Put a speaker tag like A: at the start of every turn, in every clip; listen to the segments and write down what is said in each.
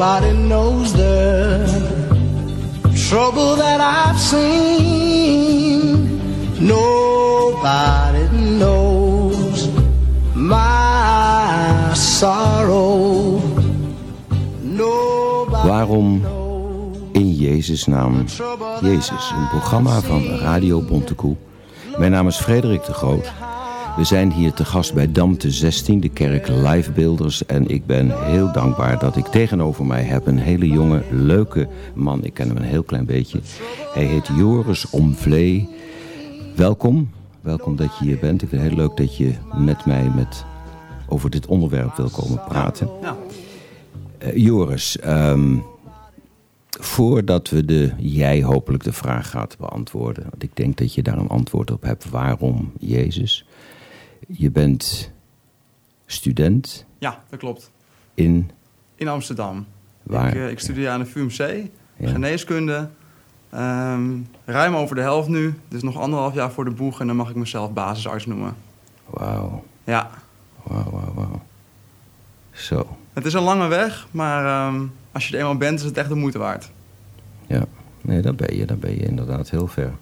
A: Nobody knows the trouble that I've seen. Nobody knows my sorrow. Nobody
B: Waarom in Jezus' naam Jezus? Een programma van Radio Bontekoe. Mijn naam is Frederik de Groot. We zijn hier te gast bij Damte 16, de kerk Livebeelders. En ik ben heel dankbaar dat ik tegenover mij heb een hele jonge, leuke man. Ik ken hem een heel klein beetje. Hij heet Joris Omvlee. Welkom. Welkom dat je hier bent. Ik vind het heel leuk dat je met mij met, over dit onderwerp wil komen praten.
C: Ja.
B: Eh, Joris, ehm, voordat we de, jij hopelijk de vraag gaat beantwoorden, want ik denk dat je daar een antwoord op hebt. Waarom Jezus? Je bent student
C: ja, dat klopt.
B: in
C: In Amsterdam.
B: waar?
C: Ik, eh, ik studeer aan de VUMC,
B: Ja.
C: geneeskunde. Ehm, ruim over de helft nu, dus nog anderhalf jaar voor de boeg en dan mag ik mezelf basisarts noemen.
B: Wauw,
C: Ja,
B: wauw, wauw, wauw. Zo,
C: het is een lange weg, maar ehm, als je er eenmaal bent is het echt de moeite waard.
B: ja. Nee, daar ben je, daar ben je inderdaad heel ver.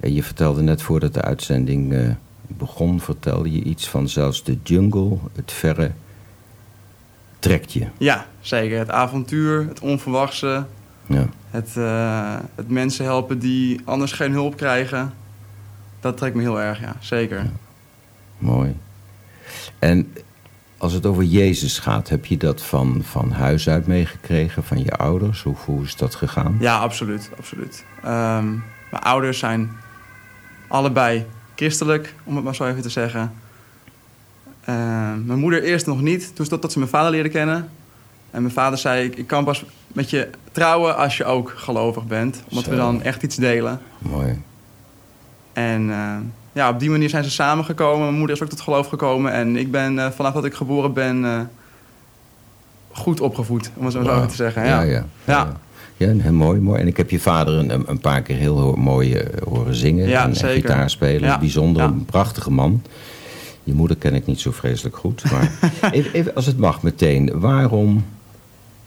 B: En je vertelde net voordat de uitzending eh, begon, vertelde je iets van zelfs de jungle, het verre, trekt je.
C: Ja, zeker. Het avontuur, het onverwachte,
B: Ja.
C: het, eh, het mensen helpen die anders geen hulp krijgen. Dat trekt me heel erg, ja, zeker.
B: Mooi. En als het over Jezus gaat, heb je dat van, van huis uit meegekregen, van je ouders? Hoe, hoe is dat gegaan?
C: Ja, absoluut. absoluut. Ehm, mijn ouders zijn allebei christelijk, om het maar zo even te zeggen. Ehm, mijn moeder eerst nog niet, toen tot, tot ze mijn vader leerde kennen. En mijn vader zei, ik, ik kan pas met je trouwen als je ook gelovig bent. Omdat we dan echt iets delen.
B: Mooi.
C: En eh, ja, op die manier zijn ze samengekomen. Mijn moeder is ook tot geloof gekomen. En ik ben eh, vanaf dat ik geboren ben eh, goed opgevoed, om het zo even te zeggen.
B: Ja,
C: Ja,
B: ja.
C: Ja.
B: Ja, heel mooi, mooi. En ik heb je vader een, een- paar keer heel mooi eh, horen zingen
C: Ja,
B: en, en gitaar spelen.
C: Ja,
B: Bijzonder, een prachtige man. Je moeder ken ik niet zo vreselijk goed. Maar even, even als het mag meteen. Waarom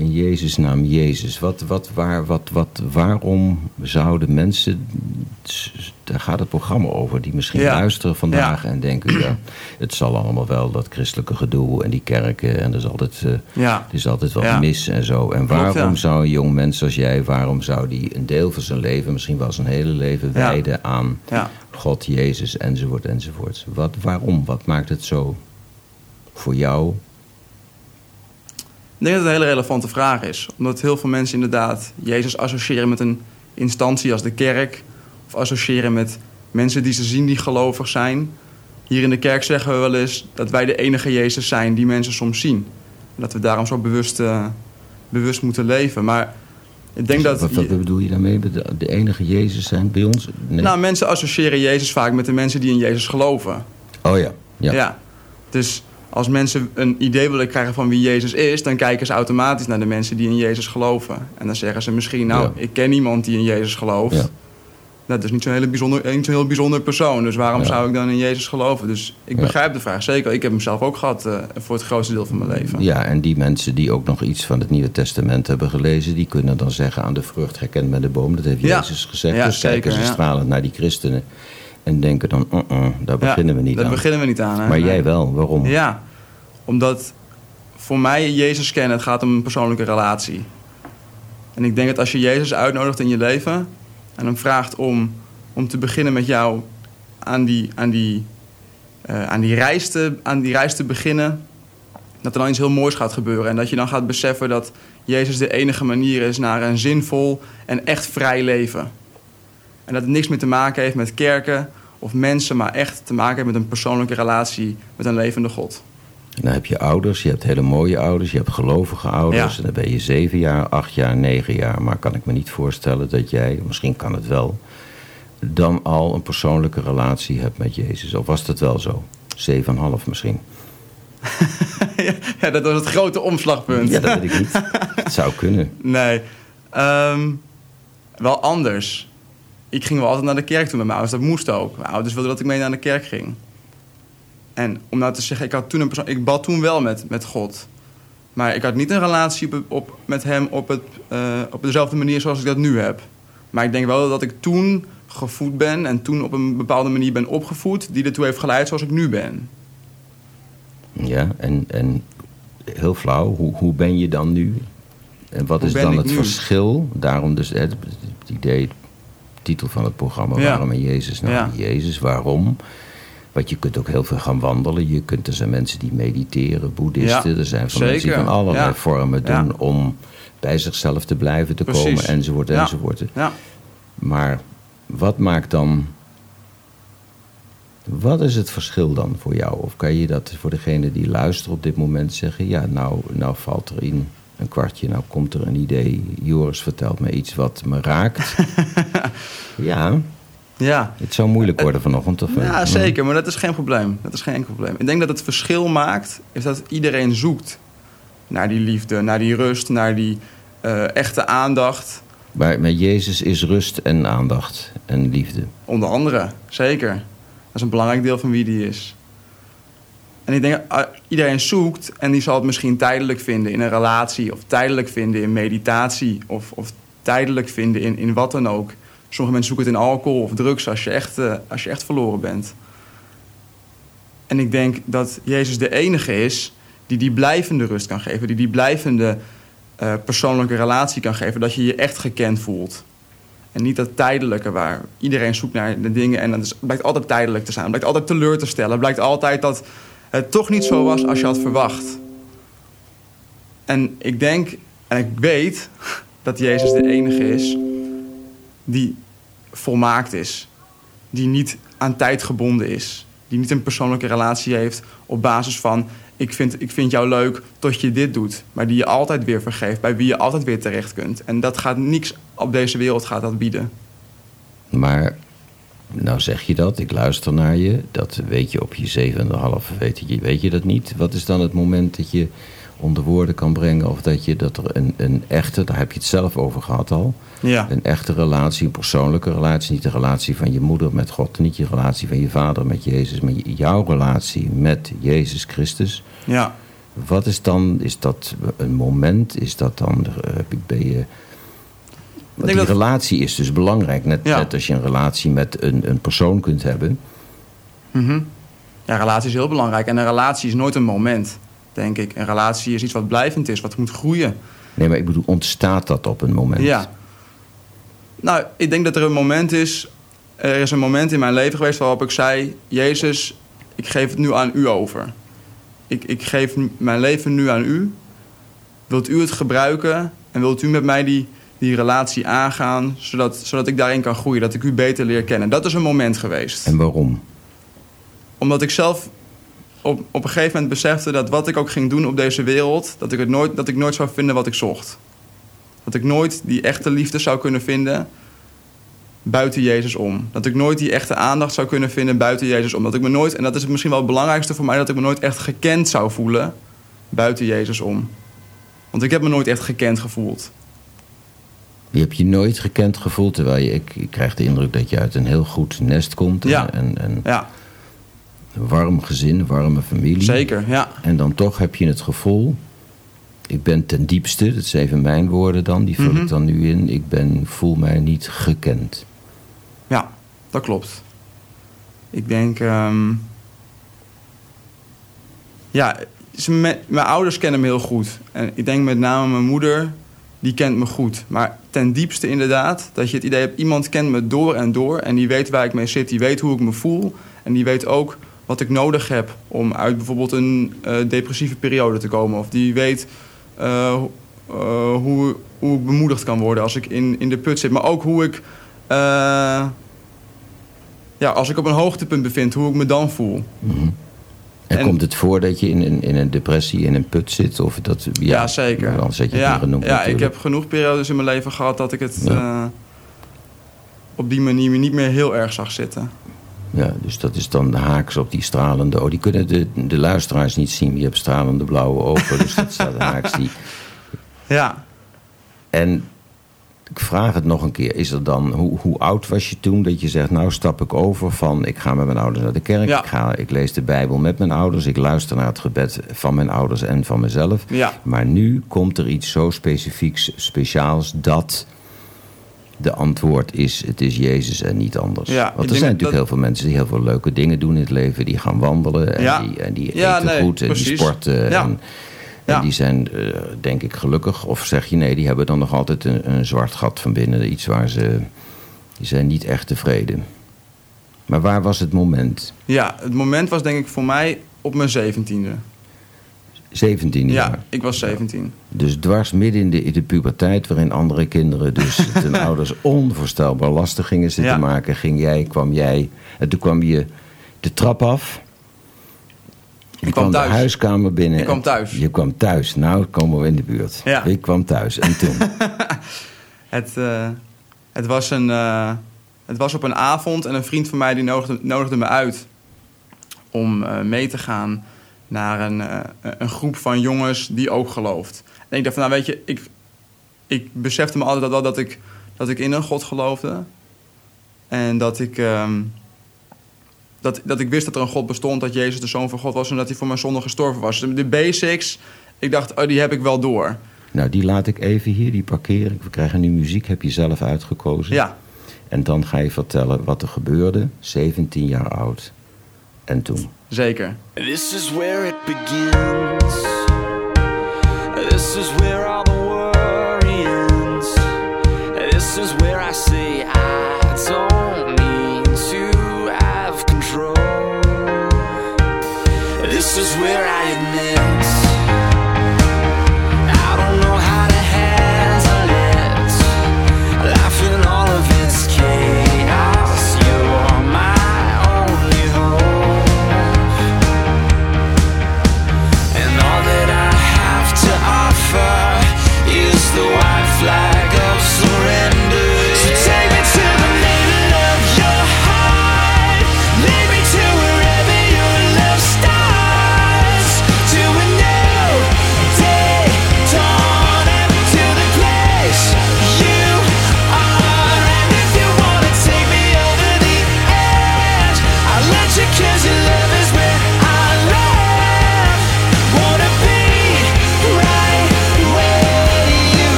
B: in Jezus' naam Jezus? Wat, wat, waar, wat, wat, waarom zouden mensen... Daar gaat het programma over. Die misschien
C: Ja.
B: luisteren vandaag
C: Ja.
B: en denken... Ja, het zal allemaal wel, dat christelijke gedoe en die kerken. En er is altijd... eh,
C: ja.
B: is altijd wat mis en zo. En waarom zou een jong mens als jij, waarom zou die een deel van zijn leven, misschien wel zijn hele leven, wijden aan. God, Jezus, enzovoort, enzovoort? Wat, waarom? Wat maakt het zo voor jou?
C: Ik denk dat het een hele relevante vraag is. Omdat heel veel mensen inderdaad Jezus associëren met een instantie als de kerk. Of associëren met mensen die ze zien die gelovig zijn. Hier in de kerk zeggen we wel eens dat wij de enige Jezus zijn die mensen soms zien. En dat we daarom zo bewust, eh, bewust moeten leven. Maar ik denk dat...
B: wat, wat bedoel je daarmee? De, de enige Jezus zijn bij ons? Nee.
C: Nou, mensen associëren Jezus vaak met de mensen die in Jezus geloven.
B: oh ja. ja.
C: Ja. Dus als mensen een idee willen krijgen van wie Jezus is, dan kijken ze automatisch naar de mensen die in Jezus geloven. En dan zeggen ze misschien, nou,
B: Ja.
C: ik ken iemand die in Jezus gelooft.
B: Ja.
C: Dat is niet zo'n hele bijzonder, niet zo'n heel bijzonder persoon. Dus waarom
B: Ja.
C: zou ik dan in Jezus geloven? Dus ik begrijp de vraag zeker. Ik heb hem zelf ook gehad eh, voor het grootste deel van mijn leven.
B: Ja, en die mensen die ook nog iets van het Nieuwe Testament hebben gelezen, die kunnen dan zeggen aan de vrucht herkend met de boom. Dat heeft. Jezus gezegd.
C: Ja,
B: dus kijken
C: zeker,
B: ze
C: ja.
B: stralend naar die christenen en denken dan, uh -uh, daar beginnen we niet
C: Daar
B: aan.
C: beginnen we niet aan. Hè?
B: Maar
C: Nee.
B: jij wel, waarom?
C: Ja, omdat voor mij Jezus kennen, het gaat om een persoonlijke relatie. En ik denk dat als je Jezus uitnodigt in je leven en hem vraagt om, om te beginnen met jou aan die, aan, die, eh, aan, die reis te, aan die reis te beginnen, dat er dan iets heel moois gaat gebeuren. En dat je dan gaat beseffen dat Jezus de enige manier is naar een zinvol en echt vrij leven. En dat het niks meer te maken heeft met kerken of mensen, maar echt te maken heeft met een persoonlijke relatie met een levende God.
B: En dan heb je ouders, je hebt hele mooie ouders, je hebt gelovige ouders.
C: Ja.
B: En dan ben je zeven jaar, acht jaar, negen jaar. Maar kan ik me niet voorstellen dat jij, misschien kan het wel, dan al een persoonlijke relatie hebt met Jezus. Of was dat wel zo? Zeven en een half misschien.
C: ja, dat was het grote omslagpunt.
B: Ja, dat weet ik niet. Het zou kunnen.
C: Nee. Ehm, wel anders. Ik ging wel altijd naar de kerk toe met mijn ouders. Dat moest ook. Mijn ouders wilden dat ik mee naar de kerk ging. En om nou te zeggen, ik, had toen een persoon, ik bad toen wel met, met God. Maar ik had niet een relatie op, op- met hem op, het, eh, op dezelfde manier zoals ik dat nu heb. Maar ik denk wel dat ik toen gevoed ben en toen op een bepaalde manier ben opgevoed... die ertoe heeft geleid zoals ik nu ben.
B: Ja, en, en heel flauw, hoe, hoe ben je dan nu? En wat
C: Hoe
B: is dan het
C: nu?
B: verschil? Daarom dus het idee, titel van het programma, waarom en Jezus? Nou,
C: Ja.
B: Jezus, waarom? Want je kunt ook heel veel gaan wandelen. Je kunt, er zijn mensen die mediteren, boeddhisten. Er zijn van mensen die van allerlei vormen doen om bij zichzelf te blijven te
C: Precies.
B: komen, enzovoort, enzovoort.
C: Ja.
B: Maar wat maakt dan. Wat is het verschil dan voor jou? Of kan je dat voor degene die luistert op dit moment zeggen: ja, nou, nou valt er in een kwartje, nou komt er een idee. Joris vertelt me iets wat me raakt. ja,
C: ja.
B: het zou moeilijk worden vanochtend. Of,
C: Ja,
B: eh,
C: zeker, maar dat is geen probleem. Dat is geen enkel probleem. Ik denk dat het verschil maakt, is dat iedereen zoekt naar die liefde, naar die rust, naar die eh, echte aandacht.
B: Maar met Jezus is rust en aandacht en liefde.
C: Onder andere, zeker. Dat is een belangrijk deel van wie die is. En ik denk, ah, iedereen zoekt en die zal het misschien tijdelijk vinden in een relatie... of tijdelijk vinden in meditatie of, of tijdelijk vinden in, in wat dan ook. Sommige mensen zoeken het in alcohol of drugs als je echt, eh, als je echt verloren bent. En ik denk dat Jezus de enige is die die blijvende rust kan geven... die die blijvende eh, persoonlijke relatie kan geven... dat je je echt gekend voelt. En niet dat tijdelijke waar iedereen zoekt naar de dingen en dat is, blijkt altijd tijdelijk te zijn. Blijkt altijd teleur te stellen. Blijkt altijd dat het toch niet zo was als je had verwacht. En ik denk en ik weet dat Jezus de enige is die volmaakt is. Die niet aan tijd gebonden is. Die niet een persoonlijke relatie heeft op basis van... Ik vind, ik vind jou leuk tot je dit doet. Maar die je altijd weer vergeeft. Bij wie je altijd weer terecht kunt. En dat gaat niks op deze wereld gaat dat bieden.
B: Maar, nou zeg je dat, ik luister naar je. Dat weet je op je zevende half, weet je, weet je dat niet. Wat is dan het moment dat je onder woorden kan brengen... of dat, je, dat er een, een echte, daar heb je het zelf over gehad al...
C: Ja.
B: een echte relatie, een persoonlijke relatie... niet de relatie van je moeder met God... niet je relatie van je vader met Jezus... maar jouw relatie met Jezus Christus...
C: Ja.
B: Wat is dan, is dat een moment? Is dat dan, eh, ben je... Want die
C: dat-
B: relatie is dus belangrijk. Net,
C: Ja.
B: net als je een relatie met een, een persoon kunt hebben.
C: Mhm. Ja, relatie is heel belangrijk. En een relatie is nooit een moment, denk ik. Een relatie is iets wat blijvend is, wat moet groeien.
B: Nee, maar ik bedoel, ontstaat dat op een moment?
C: Ja. Nou, ik denk dat er een moment is... Er is een moment in mijn leven geweest waarop ik zei... Jezus, ik geef het nu aan u over. Ik, ik geef mijn leven nu aan u. Wilt u het gebruiken? En wilt u met mij die, die relatie aangaan... Zodat, zodat ik daarin kan groeien, dat ik u beter leer kennen. Dat is een moment geweest.
B: En waarom?
C: Omdat ik zelf op, op een gegeven moment besefte dat wat ik ook ging doen op deze wereld, dat ik, het nooit, dat ik nooit zou vinden wat ik zocht. Dat ik nooit die echte liefde zou kunnen vinden buiten Jezus om. Dat ik nooit die echte aandacht zou kunnen vinden buiten Jezus om. Dat ik me nooit, en dat is misschien wel het belangrijkste voor mij, dat ik me nooit echt gekend zou voelen buiten Jezus om. Want ik heb me nooit echt gekend gevoeld.
B: Je hebt je nooit gekend gevoeld, terwijl je, ik, ik krijg de indruk dat je uit een heel goed nest komt.
C: Ja.
B: En, en
C: Ja,
B: een warm gezin, een warme familie.
C: zeker. Ja,
B: En dan toch heb je het gevoel, ik ben ten diepste, dat zijn even mijn woorden dan, die vul
C: Mhm.
B: ik dan nu in, ik ben, voel mij niet gekend.
C: Ja, dat klopt. Ik denk. ehm, ja, ze- mijn ouders kennen me heel goed. En ik denk met name mijn moeder, die kent me goed. Maar ten diepste inderdaad, dat je het idee hebt, iemand kent me door en door. En die weet waar ik mee zit, die weet hoe ik me voel. En die weet ook wat ik nodig heb om uit bijvoorbeeld een eh, depressieve periode te komen. Of die weet eh, eh, hoe, hoe ik bemoedigd kan worden als ik in, in de put zit. Maar ook hoe ik, ja, als ik op een hoogtepunt bevind, hoe ik me dan voel.
B: Mhm. En,
C: En-
B: komt het voor dat je in een, in een depressie, in een put zit? Of dat, ja,
C: Ja, zeker.
B: Anders had je
C: ja,
B: genoemd
C: ja, ik heb genoeg periodes in mijn leven gehad dat ik het
B: Ja.
C: eh, op die manier niet meer heel erg zag zitten.
B: Ja, dus dat is dan de haaks op die stralende... Oh, die kunnen de, de luisteraars niet zien. Je hebt stralende blauwe ogen, dus dat staat haaks die...
C: Ja,
B: En ik vraag het nog een keer. Is er dan, hoe, hoe oud was je toen dat je zegt, nou stap ik over van ik ga met mijn ouders naar de kerk,
C: Ja.
B: ik, ga, ik lees de Bijbel met mijn ouders, ik luister naar het gebed van mijn ouders en van mezelf.
C: Ja.
B: Maar nu komt er iets zo specifieks, speciaals, dat de antwoord is, het is Jezus en niet anders.
C: Ja,
B: Want er zijn
C: dat-
B: natuurlijk heel veel mensen die heel veel leuke dingen doen in het leven. Die gaan wandelen en
C: Ja.
B: die, en die
C: Ja,
B: eten
C: nee,
B: goed en die sporten.
C: Ja.
B: En,
C: Ja.
B: die zijn, eh, denk ik, gelukkig. Of zeg je nee, die hebben dan nog altijd een, een zwart gat van binnen. Iets waar ze... Die zijn niet echt tevreden. Maar waar was het moment?
C: Ja, het moment was denk ik voor mij op mijn zeventiende.
B: 17
C: Ja,
B: jaar.
C: ik was 17.
B: Dus dwars midden in de, in de puberteit, waarin andere kinderen dus hun ouders onvoorstelbaar lastig gingen zitten
C: Ja.
B: maken, ging jij, kwam jij. En toen kwam je de trap af. Je
C: kwam thuis.
B: de huiskamer binnen.
C: Ik kwam thuis.
B: Je kwam thuis. Nou, komen we in de buurt.
C: Ja.
B: Ik kwam thuis. En toen?
C: Het, eh, het, was een, eh, het was op een avond en een vriend van mij die nodigde, nodigde me uit om eh, mee te gaan naar een, een groep van jongens die ook gelooft. En ik dacht van, nou weet je, ik, ik besefte me altijd wel dat ik, dat ik in een God geloofde. En dat ik, ehm, dat, dat ik wist dat er een God bestond, dat Jezus de Zoon van God was en dat hij voor mijn zonde gestorven was. De basics, ik dacht, oh, die heb ik wel door.
B: nou, die laat ik even hier, die parkeer ik. We krijgen nu muziek, heb je zelf uitgekozen.
C: Ja,
B: En dan ga je vertellen wat er gebeurde, 17 jaar oud. En toen.
C: zeker.
D: This is where it begins. This is where all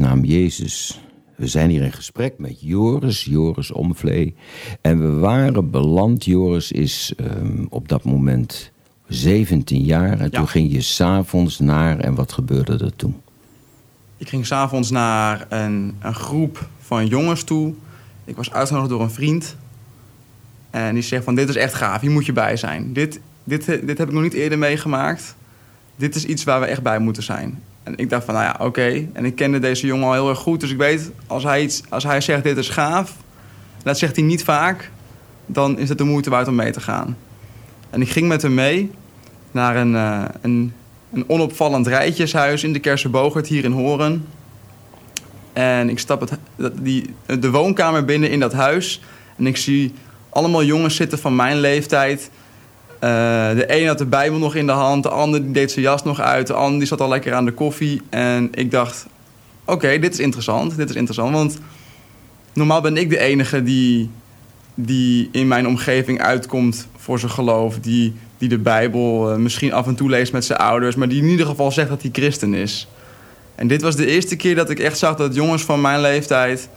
B: naam Jezus? We zijn hier in gesprek met Joris, Joris Omvlee. En we waren beland, Joris is ehm, op dat moment 17 jaar. En
C: Ja.
B: toen ging je s'avonds naar, en wat gebeurde er toen?
C: Ik ging s'avonds naar een, een groep van jongens toe. Ik was uitgenodigd door een vriend. En die zegt van, dit is echt gaaf, hier moet je bij zijn. Dit, dit, dit heb ik nog niet eerder meegemaakt. Dit is iets waar we echt bij moeten zijn. En ik dacht van, nou ja, oké. En ik kende deze jongen al heel erg goed. Dus ik weet, als hij, iets, als hij zegt, dit is gaaf... dat zegt hij niet vaak... dan is het de moeite waard om mee te gaan. En ik ging met hem mee naar een, eh, een, een onopvallend rijtjeshuis in de Kersenbogert hier in Horen. En ik stap het, die, de woonkamer binnen in dat huis. En ik zie allemaal jongens zitten van mijn leeftijd. Eh, de een had de Bijbel nog in de hand, de ander deed zijn jas nog uit, de ander die zat al lekker aan de koffie. En ik dacht, oké, dit is interessant, dit is interessant. Want normaal ben ik de enige die, die in mijn omgeving uitkomt voor zijn geloof. Die, die de Bijbel eh, misschien af en toe leest met zijn ouders, maar die in ieder geval zegt dat hij christen is. En dit was de eerste keer dat ik echt zag dat jongens van mijn leeftijd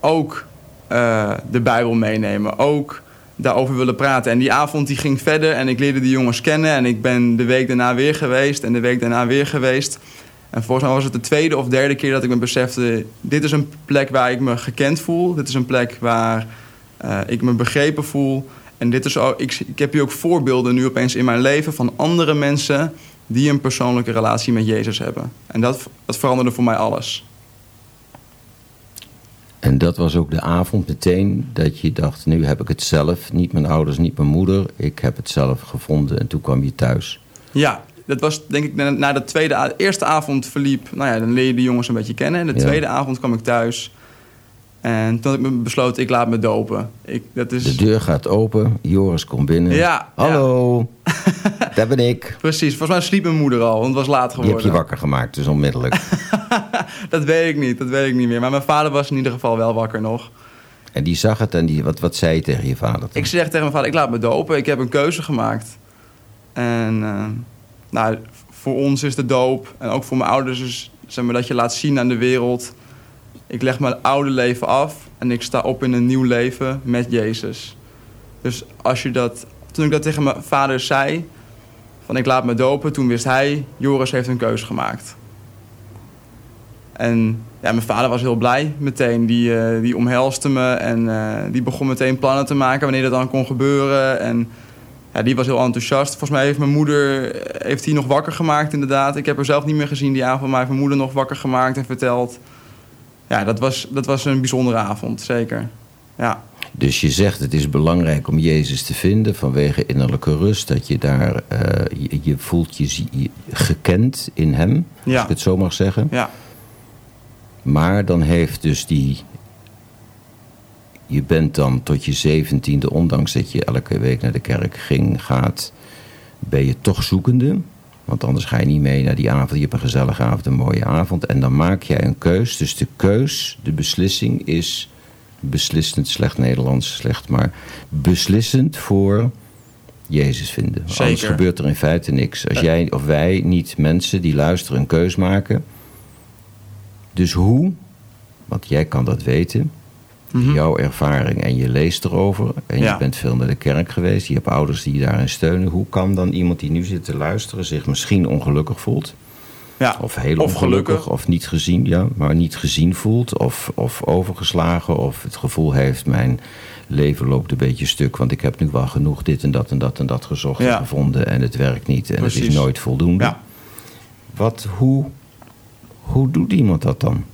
C: ook eh, de Bijbel meenemen. Ook daarover willen praten. En die avond die ging verder en ik leerde die jongens kennen. En ik ben de week daarna weer geweest en de week daarna weer geweest. En volgens mij was het de tweede of derde keer dat ik me besefte... dit is een plek waar ik me gekend voel. Dit is een plek waar eh, ik me begrepen voel. En dit is ook, ik, ik heb hier ook voorbeelden nu opeens in mijn leven... van andere mensen die een persoonlijke relatie met Jezus hebben. En dat, dat veranderde voor mij alles.
B: En dat was ook de avond meteen dat je dacht, nu heb ik het zelf. Niet mijn ouders, niet mijn moeder. Ik heb het zelf gevonden en toen kwam je thuis.
C: Ja, dat was denk ik na, de tweede... eerste avond verliep... Nou ja, dan leer je de jongens een beetje kennen. En de
B: Ja.
C: tweede avond kwam ik thuis. En toen had ik besloten, ik laat me dopen. Ik, dat is...
B: De deur gaat open, Joris komt binnen.
C: Ja,
B: Hallo, daar ben ik.
C: Precies, volgens mij sliep mijn moeder al, want het was laat
B: Die heb
C: geworden.
B: je wakker gemaakt, dus onmiddellijk.
C: Dat weet ik niet, dat weet ik niet meer. Maar mijn vader was in ieder geval wel wakker nog.
B: en die zag het en die, wat, wat zei je tegen je vader? toen?
C: Ik zeg tegen mijn vader, ik laat me dopen. Ik heb een keuze gemaakt. En eh, nou, voor ons is de doop, en ook voor mijn ouders, is zeg maar, dat je laat zien aan de wereld... ik leg mijn oude leven af en ik sta op in een nieuw leven met Jezus. Dus als je dat, toen ik dat tegen mijn vader zei, van ik laat me dopen... toen wist hij, Joris heeft een keuze gemaakt. En ja, mijn vader was heel blij meteen. Die, eh, die omhelste me en eh, die begon meteen plannen te maken wanneer dat dan kon gebeuren. En ja, die was heel enthousiast. Volgens mij heeft mijn moeder eh, heeft die nog wakker gemaakt inderdaad. Ik heb haar zelf niet meer gezien die avond, maar heeft mijn moeder nog wakker gemaakt en verteld. Ja, dat was, dat was een bijzondere avond, zeker. Ja,
B: Dus je zegt het is belangrijk om Jezus te vinden vanwege innerlijke rust. Dat je daar, je, je voelt je, je gekend in hem, als ik het zo mag zeggen.
C: ja,
B: Maar dan heeft dus die... Je bent dan tot je zeventiende, ondanks dat je elke week naar de kerk ging, gaat... ben je toch zoekende. Want anders ga je niet mee naar die avond. Je hebt een gezellige avond, een mooie avond. En dan maak jij een keus. Dus de keus, de beslissing is beslissend, slecht Nederlands, slecht, maar beslissend voor Jezus vinden. Anders
C: Zeker.
B: gebeurt er in feite niks. Als jij of wij niet mensen die luisteren een keus maken. Dus hoe, want jij kan dat weten,
C: Mhm.
B: jouw ervaring en je leest erover en
C: Ja.
B: je bent veel naar de kerk geweest, je hebt ouders die je daarin steunen. Hoe kan dan iemand die nu zit te luisteren zich misschien ongelukkig voelt?
C: ja.
B: Of heel
C: Of
B: ongelukkig,
C: gelukkig.
B: of niet gezien, ja, maar niet gezien voelt, of, of overgeslagen, of het gevoel heeft: mijn leven loopt een beetje stuk, want ik heb nu wel genoeg dit en dat en dat en dat gezocht
C: Ja.
B: en gevonden en het werkt niet en het is nooit voldoende.
C: Ja.
B: Wat, hoe, hoe doet iemand dat dan?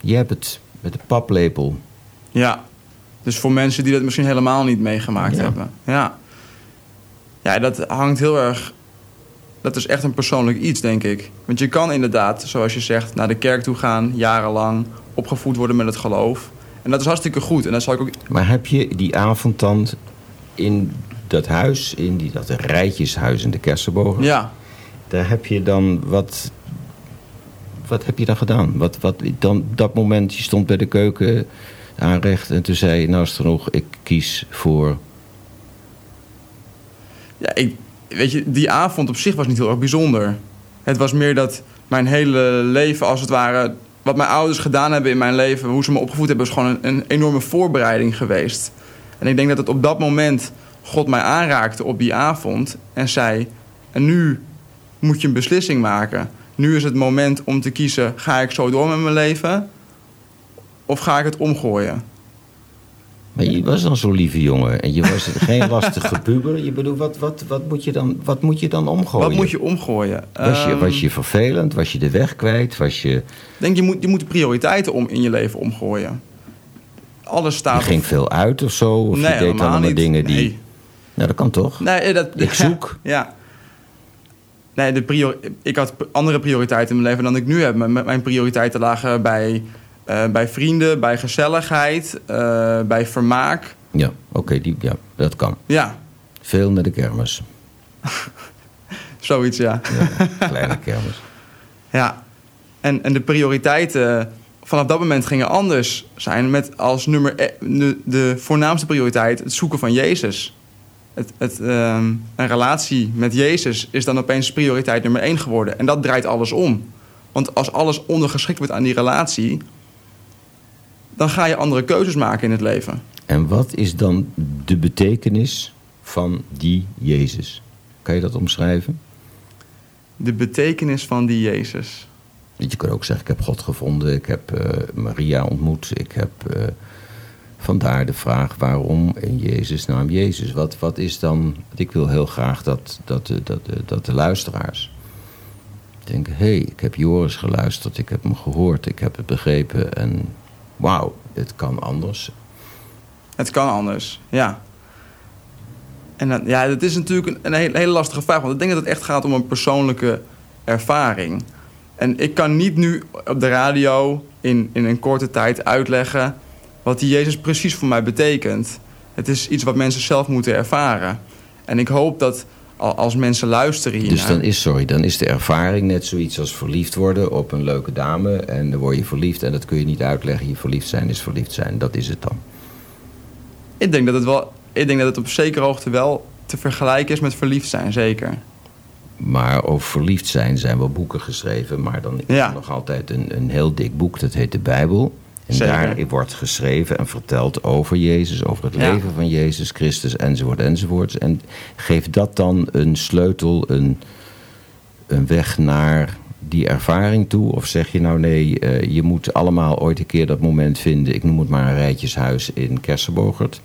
B: Je hebt het met de paplepel.
C: Ja. Dus voor mensen die dat misschien helemaal niet meegemaakt
B: Ja.
C: hebben. Ja. Ja, dat hangt heel erg... Dat is echt een persoonlijk iets, denk ik. Want je kan inderdaad, zoals je zegt, naar de kerk toe gaan... jarenlang, opgevoed worden met het geloof. En dat is hartstikke goed. En dat zal ik ook...
B: Maar heb je die avond dan in dat huis, in die, dat rijtjeshuis in de Kersenbogen,
C: Ja.
B: daar heb je dan wat. Wat heb je dan gedaan? Wat, wat dan dat moment, je stond bij de keuken aanrecht en toen zei je, nou is genoeg, ik kies voor.
C: Ja, ik, weet je, die avond op zich was niet heel erg bijzonder. Het was meer dat mijn hele leven als het ware wat mijn ouders gedaan hebben in mijn leven, hoe ze me opgevoed hebben, is gewoon een, een enorme voorbereiding geweest. En ik denk dat het op dat moment God mij aanraakte op die avond en zei: En nu moet je een beslissing maken. Nu is het moment om te kiezen: ga ik zo door met mijn leven of ga ik het omgooien?
B: Maar je was dan zo'n lieve jongen en je was geen lastige puber. Je bedoelt, wat, wat, wat, moet je dan, wat moet je dan omgooien?
C: Wat moet je omgooien?
B: Was je,
C: Ehm,
B: was je vervelend? Was je de weg kwijt? Was je,
C: Ik denk je moet, je moet de prioriteiten om in je leven omgooien. Alles staat.
B: je ging
C: op-
B: veel uit of zo? Of
C: nee,
B: je deed allemaal
C: niet.
B: dingen die...
C: Nee.
B: Nou, dat kan toch?
C: Nee, dat,
B: Ik zoek.
C: Ja. Nee, de prior, ik had andere prioriteiten in mijn leven dan ik nu heb. Mijn, mijn prioriteiten lagen bij, eh, bij vrienden, bij gezelligheid, eh, bij vermaak.
B: Ja, oké, die ja, dat kan.
C: Ja,
B: Veel naar de kermis.
C: zoiets, ja.
B: Ja, kleine kermis.
C: ja. En, en de prioriteiten vanaf dat moment gingen anders zijn. Met als nummer de, de voornaamste prioriteit het zoeken van Jezus. Het, het, ehm, een relatie met Jezus is dan opeens prioriteit nummer één geworden. En dat draait alles om. Want als alles ondergeschikt wordt aan die relatie, dan ga je andere keuzes maken in het leven.
B: En wat is dan de betekenis van die Jezus? Kan je dat omschrijven?
C: De betekenis van die Jezus.
B: Je kan ook zeggen, ik heb God gevonden, ik heb eh, Maria ontmoet, ik heb... eh, vandaar de vraag, waarom in Jezus naam Jezus? Wat, wat is dan... Ik wil heel graag dat, dat, dat, dat de luisteraars denken... hé, hey, ik heb Joris geluisterd, ik heb hem gehoord, ik heb het begrepen... en wauw, het kan anders.
C: Het kan anders, ja. En dan, ja, dat is natuurlijk een, een hele, hele lastige vraag. Want ik denk dat het echt gaat om een persoonlijke ervaring. En ik kan niet nu op de radio in, in een korte tijd uitleggen... wat die Jezus precies voor mij betekent. Het is iets wat mensen zelf moeten ervaren. En ik hoop dat al- als mensen luisteren hiernaar...
B: Dus dan is, sorry, dan is de ervaring net zoiets als verliefd worden op een leuke dame. En dan word je verliefd en dat kun je niet uitleggen. Je verliefd zijn is verliefd zijn, dat is het dan.
C: Ik denk dat het wel... Ik denk dat het op zekere hoogte wel te vergelijken is met verliefd zijn, zeker.
B: Maar over verliefd zijn zijn wel boeken geschreven. Maar dan is
C: Ja.
B: er nog altijd een, een heel dik boek, dat heet de Bijbel. En
C: Zeker.
B: daar wordt geschreven en verteld over Jezus, over het
C: Ja.
B: leven van Jezus Christus, enzovoort, enzovoort. En geeft dat dan een sleutel, een, een weg naar die ervaring toe? Of zeg je nou nee, eh, je moet allemaal ooit een keer dat moment vinden. Ik noem het maar een rijtjeshuis in Kersenbogert.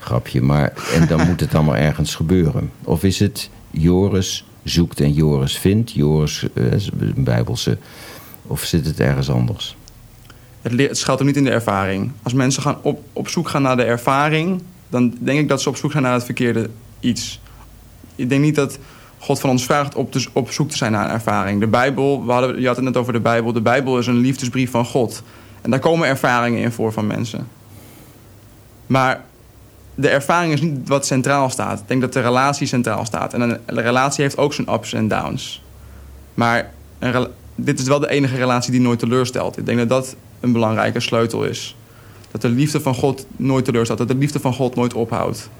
B: Grapje, maar en dan moet het dan maar ergens gebeuren. Of is het Joris zoekt en Joris vindt, Joris eh, bijbelse, of zit het ergens anders?
C: Het, het schuilt ook niet in de ervaring. Als mensen gaan op, op zoek gaan naar de ervaring, dan denk ik dat ze op zoek gaan naar het verkeerde iets. Ik denk niet dat God van ons vraagt op, te, op zoek te zijn naar een ervaring. De Bijbel, we hadden, je had het net over de Bijbel. De Bijbel is een liefdesbrief van God. En daar komen ervaringen in voor van mensen. Maar de ervaring is niet wat centraal staat. Ik denk dat de relatie centraal staat. En een, relatie heeft ook zijn ups en downs. Maar een dit is wel de enige relatie die nooit teleurstelt. Ik denk dat dat een belangrijke sleutel is. Dat de liefde van God nooit teleurstelt. Dat de liefde van God nooit ophoudt.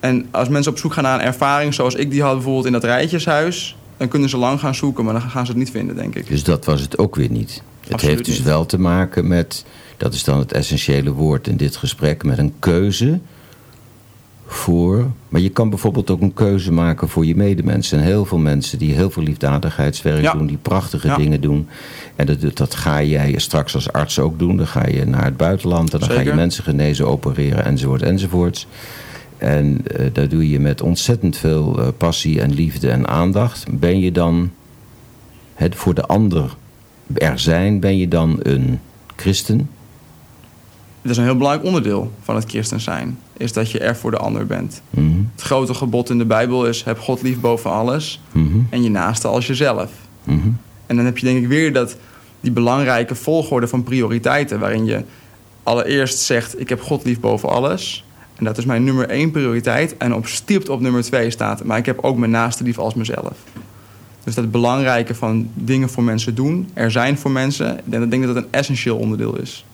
C: En als mensen op zoek gaan naar een ervaring zoals ik die had bijvoorbeeld in dat rijtjeshuis... dan kunnen ze lang gaan zoeken, maar dan gaan ze het niet vinden, denk ik.
B: Dus dat was het ook weer niet. Het
C: Absoluut
B: heeft dus
C: niet.
B: wel te maken met, dat is dan het essentiële woord in dit gesprek, met een keuze voor. Maar je kan bijvoorbeeld ook een keuze maken voor je medemensen. En heel veel mensen die heel veel liefdadigheidswerk
C: Ja.
B: doen, die prachtige
C: Ja.
B: dingen doen. En dat, dat ga jij straks als arts ook doen. Dan ga je naar het buitenland en dan ga je mensen genezen, opereren enzovoort enzovoorts. En eh, dat doe je met ontzettend veel eh, passie en liefde en aandacht. Ben je dan het voor de ander er zijn, ben je dan een christen?
C: Dat is een heel belangrijk onderdeel van het christen zijn. Is dat je er voor de ander bent.
B: Mhm,
C: Het grote gebod in de Bijbel is... heb God lief boven alles
B: mhm,
C: en je naaste als jezelf.
B: mhm.
C: En dan heb je denk ik weer dat, die belangrijke volgorde van prioriteiten... waarin je allereerst zegt, ik heb God lief boven alles... en dat is mijn nummer één prioriteit... en op stipt op nummer twee staat... maar ik heb ook mijn naaste lief als mezelf. Dus dat belangrijke van dingen voor mensen doen... er zijn voor mensen... ik denk- ik denk dat dat een essentieel onderdeel is.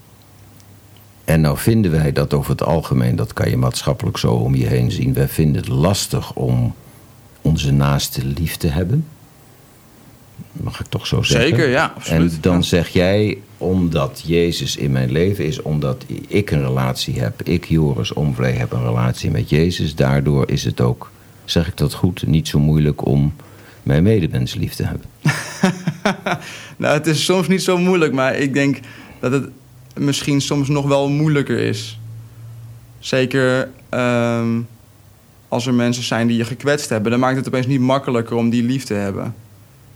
B: En nou vinden wij dat over het algemeen, dat kan je maatschappelijk zo om je heen zien. Wij vinden het lastig om onze naaste lief te hebben. Mag ik toch zo zeggen?
C: Zeker, ja, absoluut.
B: En dan
C: Ja.
B: zeg jij, omdat Jezus in mijn leven is, omdat ik een relatie heb, ik Joris Omvlee heb een relatie met Jezus, daardoor is het ook, zeg ik dat goed, niet zo moeilijk om mijn medemens lief te hebben.
C: Nou, het is soms niet zo moeilijk, maar ik denk dat het misschien soms nog wel moeilijker is. Zeker ehm, als er mensen zijn die je gekwetst hebben, dan maakt het opeens niet makkelijker om die lief te hebben.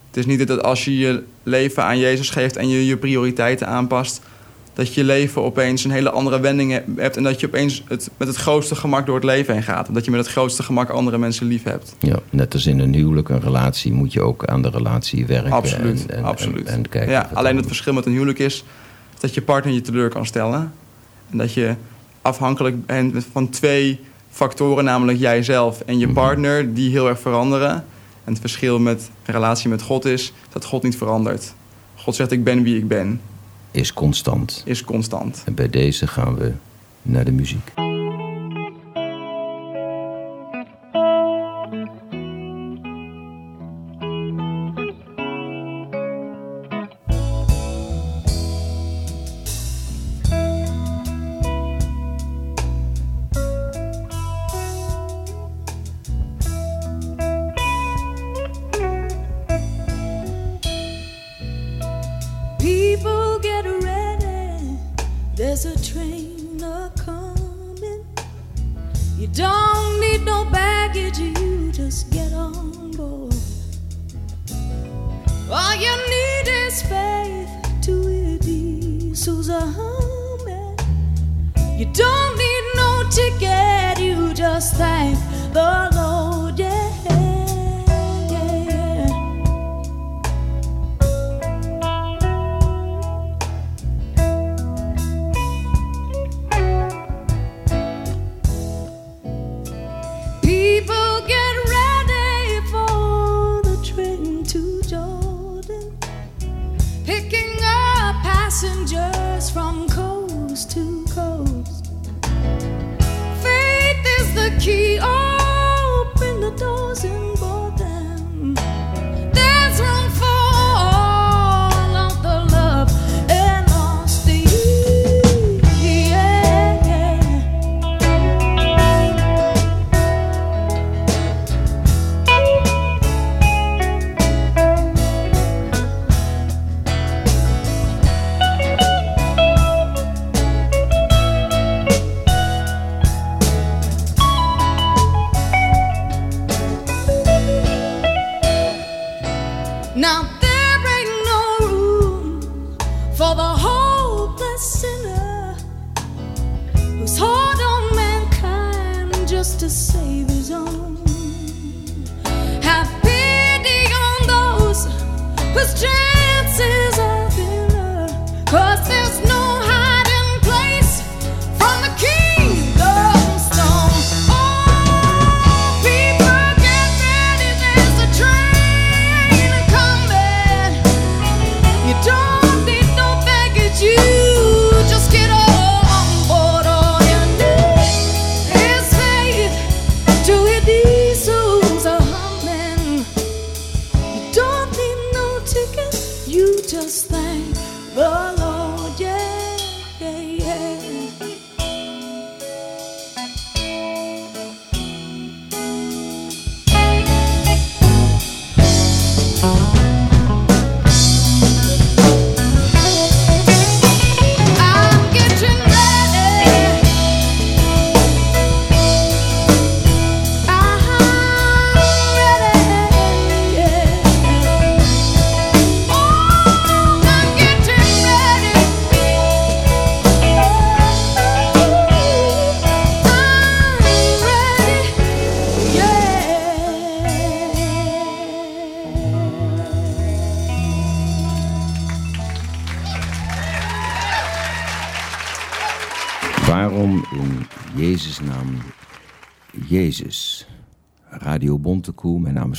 C: Het is niet dat als je je leven aan Jezus geeft en je je prioriteiten aanpast, dat je leven opeens een hele andere wending he- hebt en dat je opeens het, met het grootste gemak door het leven heen gaat. Dat je met het grootste gemak andere mensen lief hebt.
B: Ja, net als in een huwelijk, een relatie, moet je ook aan de relatie werken.
C: Absoluut,
B: en, en,
C: absoluut.
B: En, en kijken
C: ja, alleen het verschil met een huwelijk is dat je partner je teleur kan stellen. En dat je afhankelijk bent van twee factoren, namelijk jijzelf en je
B: Mhm.
C: partner, die heel erg veranderen. En het verschil met een relatie met God is dat God niet verandert. God zegt ik ben wie ik ben,
B: is constant.
C: is constant.
B: En bij deze gaan we naar de muziek.
E: There's a train a coming. You don't need no baggage, you just get on board. All you need is faith to diesels a humming. You don't need no ticket, you just thank the Lord,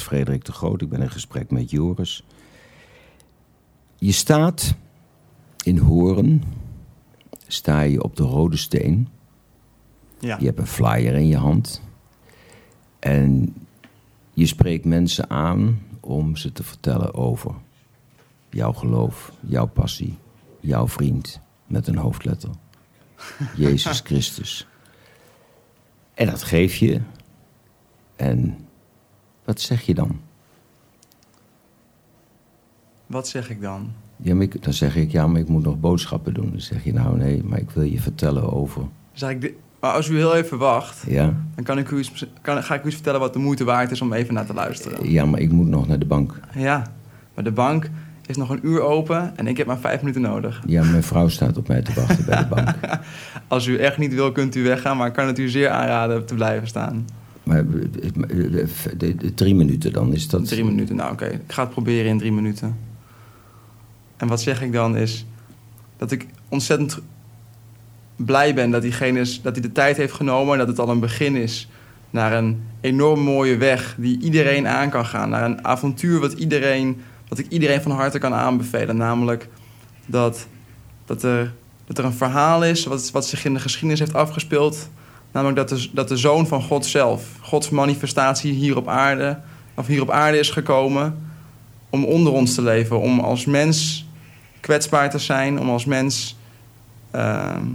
B: is Frederik de Groot, ik ben in gesprek met Joris. Je staat in Horen, sta je op de Rode Steen.
C: Ja.
B: Je hebt een flyer in je hand. En je spreekt mensen aan om ze te vertellen over jouw geloof, jouw passie, jouw vriend met een hoofdletter. Jezus Christus. En dat geef je. En wat zeg je dan?
C: Wat zeg ik dan?
B: Ja, maar ik- dan zeg ik, ja, maar ik moet nog boodschappen doen. Dan zeg je, nou nee, maar ik wil je vertellen over...
C: Zeg ik di- maar als u heel even wacht,
B: Ja,
C: dan kan ik u iets, kan, ga ik u iets vertellen wat de moeite waard is om even naar te luisteren.
B: ja maar ik moet nog naar de bank.
C: Ja, maar de bank is nog een uur open en ik heb maar vijf minuten nodig.
B: Ja, mijn vrouw staat op mij te wachten bij de bank.
C: Als u echt niet wil, kunt u weggaan, maar ik kan het u zeer aanraden te blijven staan.
B: Maar eh, de- de drie minuten dan, is dat...
C: Drie minuten, nou oké. Ik ga het proberen in drie minuten. En wat zeg ik dan is dat ik ontzettend blij ben dat diegene is, dat hij de tijd heeft genomen en dat het al een begin is naar een enorm mooie weg die iedereen aan kan gaan. Naar een avontuur wat, iedereen, wat ik iedereen van harte kan aanbevelen. Namelijk dat, dat, er, dat er een verhaal is wat, wat zich in de geschiedenis heeft afgespeeld. Namelijk dat de, dat de zoon van God zelf, Gods manifestatie hier op aarde, of hier op aarde is gekomen om onder ons te leven. Om als mens kwetsbaar te zijn, om als mens ehm,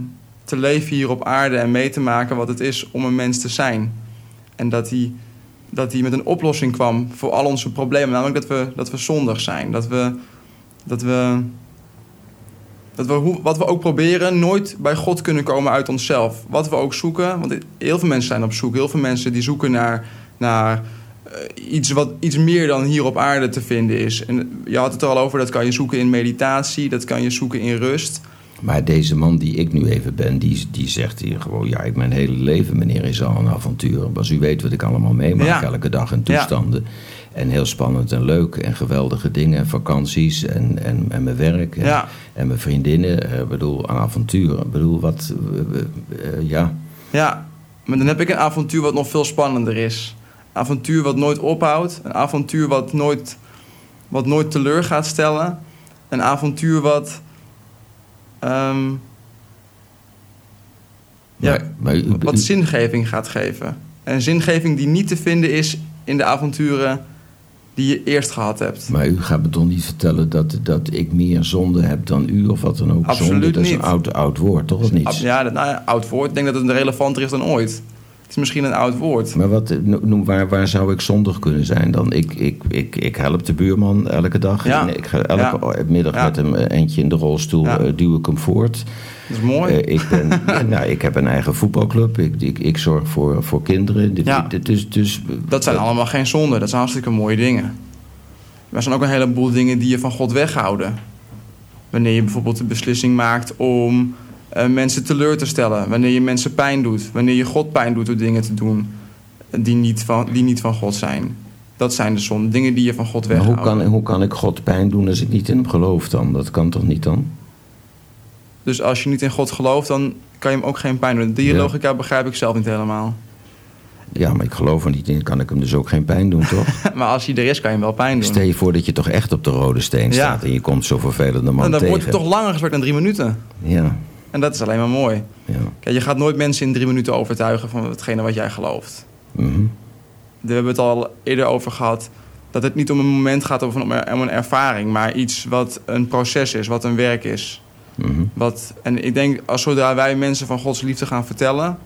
C: te leven hier op aarde en mee te maken wat het is om een mens te zijn. En dat hij, dat hij met een oplossing kwam voor al onze problemen. Namelijk dat we, dat we zondig zijn. Dat we, dat we, dat we wat we ook proberen nooit bij God kunnen komen uit onszelf. Wat we ook zoeken, want heel veel mensen zijn op zoek. Heel veel mensen die zoeken naar, naar eh, iets wat iets meer dan hier op aarde te vinden is. En je had het er al over, dat kan je zoeken in meditatie, dat kan je zoeken in rust.
B: Maar deze man die ik nu even ben, die, die zegt hier gewoon... ja, ik mijn hele leven, meneer, is al een avontuur. Als u weet wat ik allemaal meemaak
C: Ja.
B: elke dag en
C: Ja.
B: toestanden. En heel spannend en leuk en geweldige dingen. En vakanties en, en, en mijn werk en,
C: Ja.
B: en mijn vriendinnen. Ik bedoel, een avontuur. Ik bedoel, wat... eh, eh, ja,
C: Ja, maar dan heb ik een avontuur wat nog veel spannender is. Een avontuur wat nooit ophoudt. Een avontuur wat nooit, wat nooit teleur gaat stellen. Een avontuur wat... ehm, ja,
B: maar, maar u-
C: wat zingeving gaat geven. En zingeving die niet te vinden is in de avonturen die je eerst gehad hebt.
B: Maar u gaat me toch niet vertellen dat, dat ik meer zonde heb dan u of wat dan ook?
C: Absoluut
B: zonde, dat is
C: niet.
B: een oud, oud woord, toch? Of niet?
C: Ja, dat, nou ja, oud woord. Ik denk dat het relevanter is dan ooit. Het is misschien een oud woord.
B: Maar wat, eh, no- noem, waar, waar zou ik zondig kunnen zijn dan? Ik, ik, ik, ik help de buurman elke dag.
C: Ja.
B: En ik ga elke middag
C: Ja.
B: met hem eh, eentje in de rolstoel,
C: Ja.
B: eh, duw ik hem voort.
C: Dat is mooi.
B: Ik, ben, nou, ik heb een eigen voetbalclub. Ik, ik, ik zorg voor, voor kinderen. Dit-
C: Ja.
B: dit- Dus, dus,
C: Dat zijn allemaal geen zonden. Dat zijn hartstikke mooie dingen. Maar er zijn ook een heleboel dingen die je van God weghouden. Wanneer je bijvoorbeeld de beslissing maakt om mensen teleur te stellen. Wanneer je mensen pijn doet. Wanneer je God pijn doet door dingen te doen die niet van, die niet van God zijn. Dat zijn de zonden. Dingen die je van God
B: Maar hoe kan, hoe kan ik God pijn doen als ik niet in hem geloof dan? Dat kan toch niet dan?
C: Dus als je niet in God gelooft, dan kan je hem ook geen pijn doen. Die
B: Ja.
C: logica begrijp ik zelf niet helemaal.
B: Ja, maar ik geloof er niet in. Kan ik hem dus ook geen pijn doen, toch?
C: Maar als hij er is, kan je hem wel pijn doen.
B: Stel je voor dat je toch echt op de rode steen
C: Ja.
B: staat... en je komt zo'n vervelende man
C: En dan
B: tegen.
C: wordt het toch langer gesprek dan drie minuten.
B: Ja,
C: En dat is alleen maar mooi.
B: ja.
C: Kijk, je gaat nooit mensen in drie minuten overtuigen van hetgene wat jij gelooft.
B: Mhm.
C: We hebben het al eerder over gehad dat het niet om een moment gaat of om een, ervaring, maar iets wat een proces is, wat een werk is.
B: Mhm.
C: Wat, en ik denk, als zodra wij mensen van Gods liefde gaan vertellen,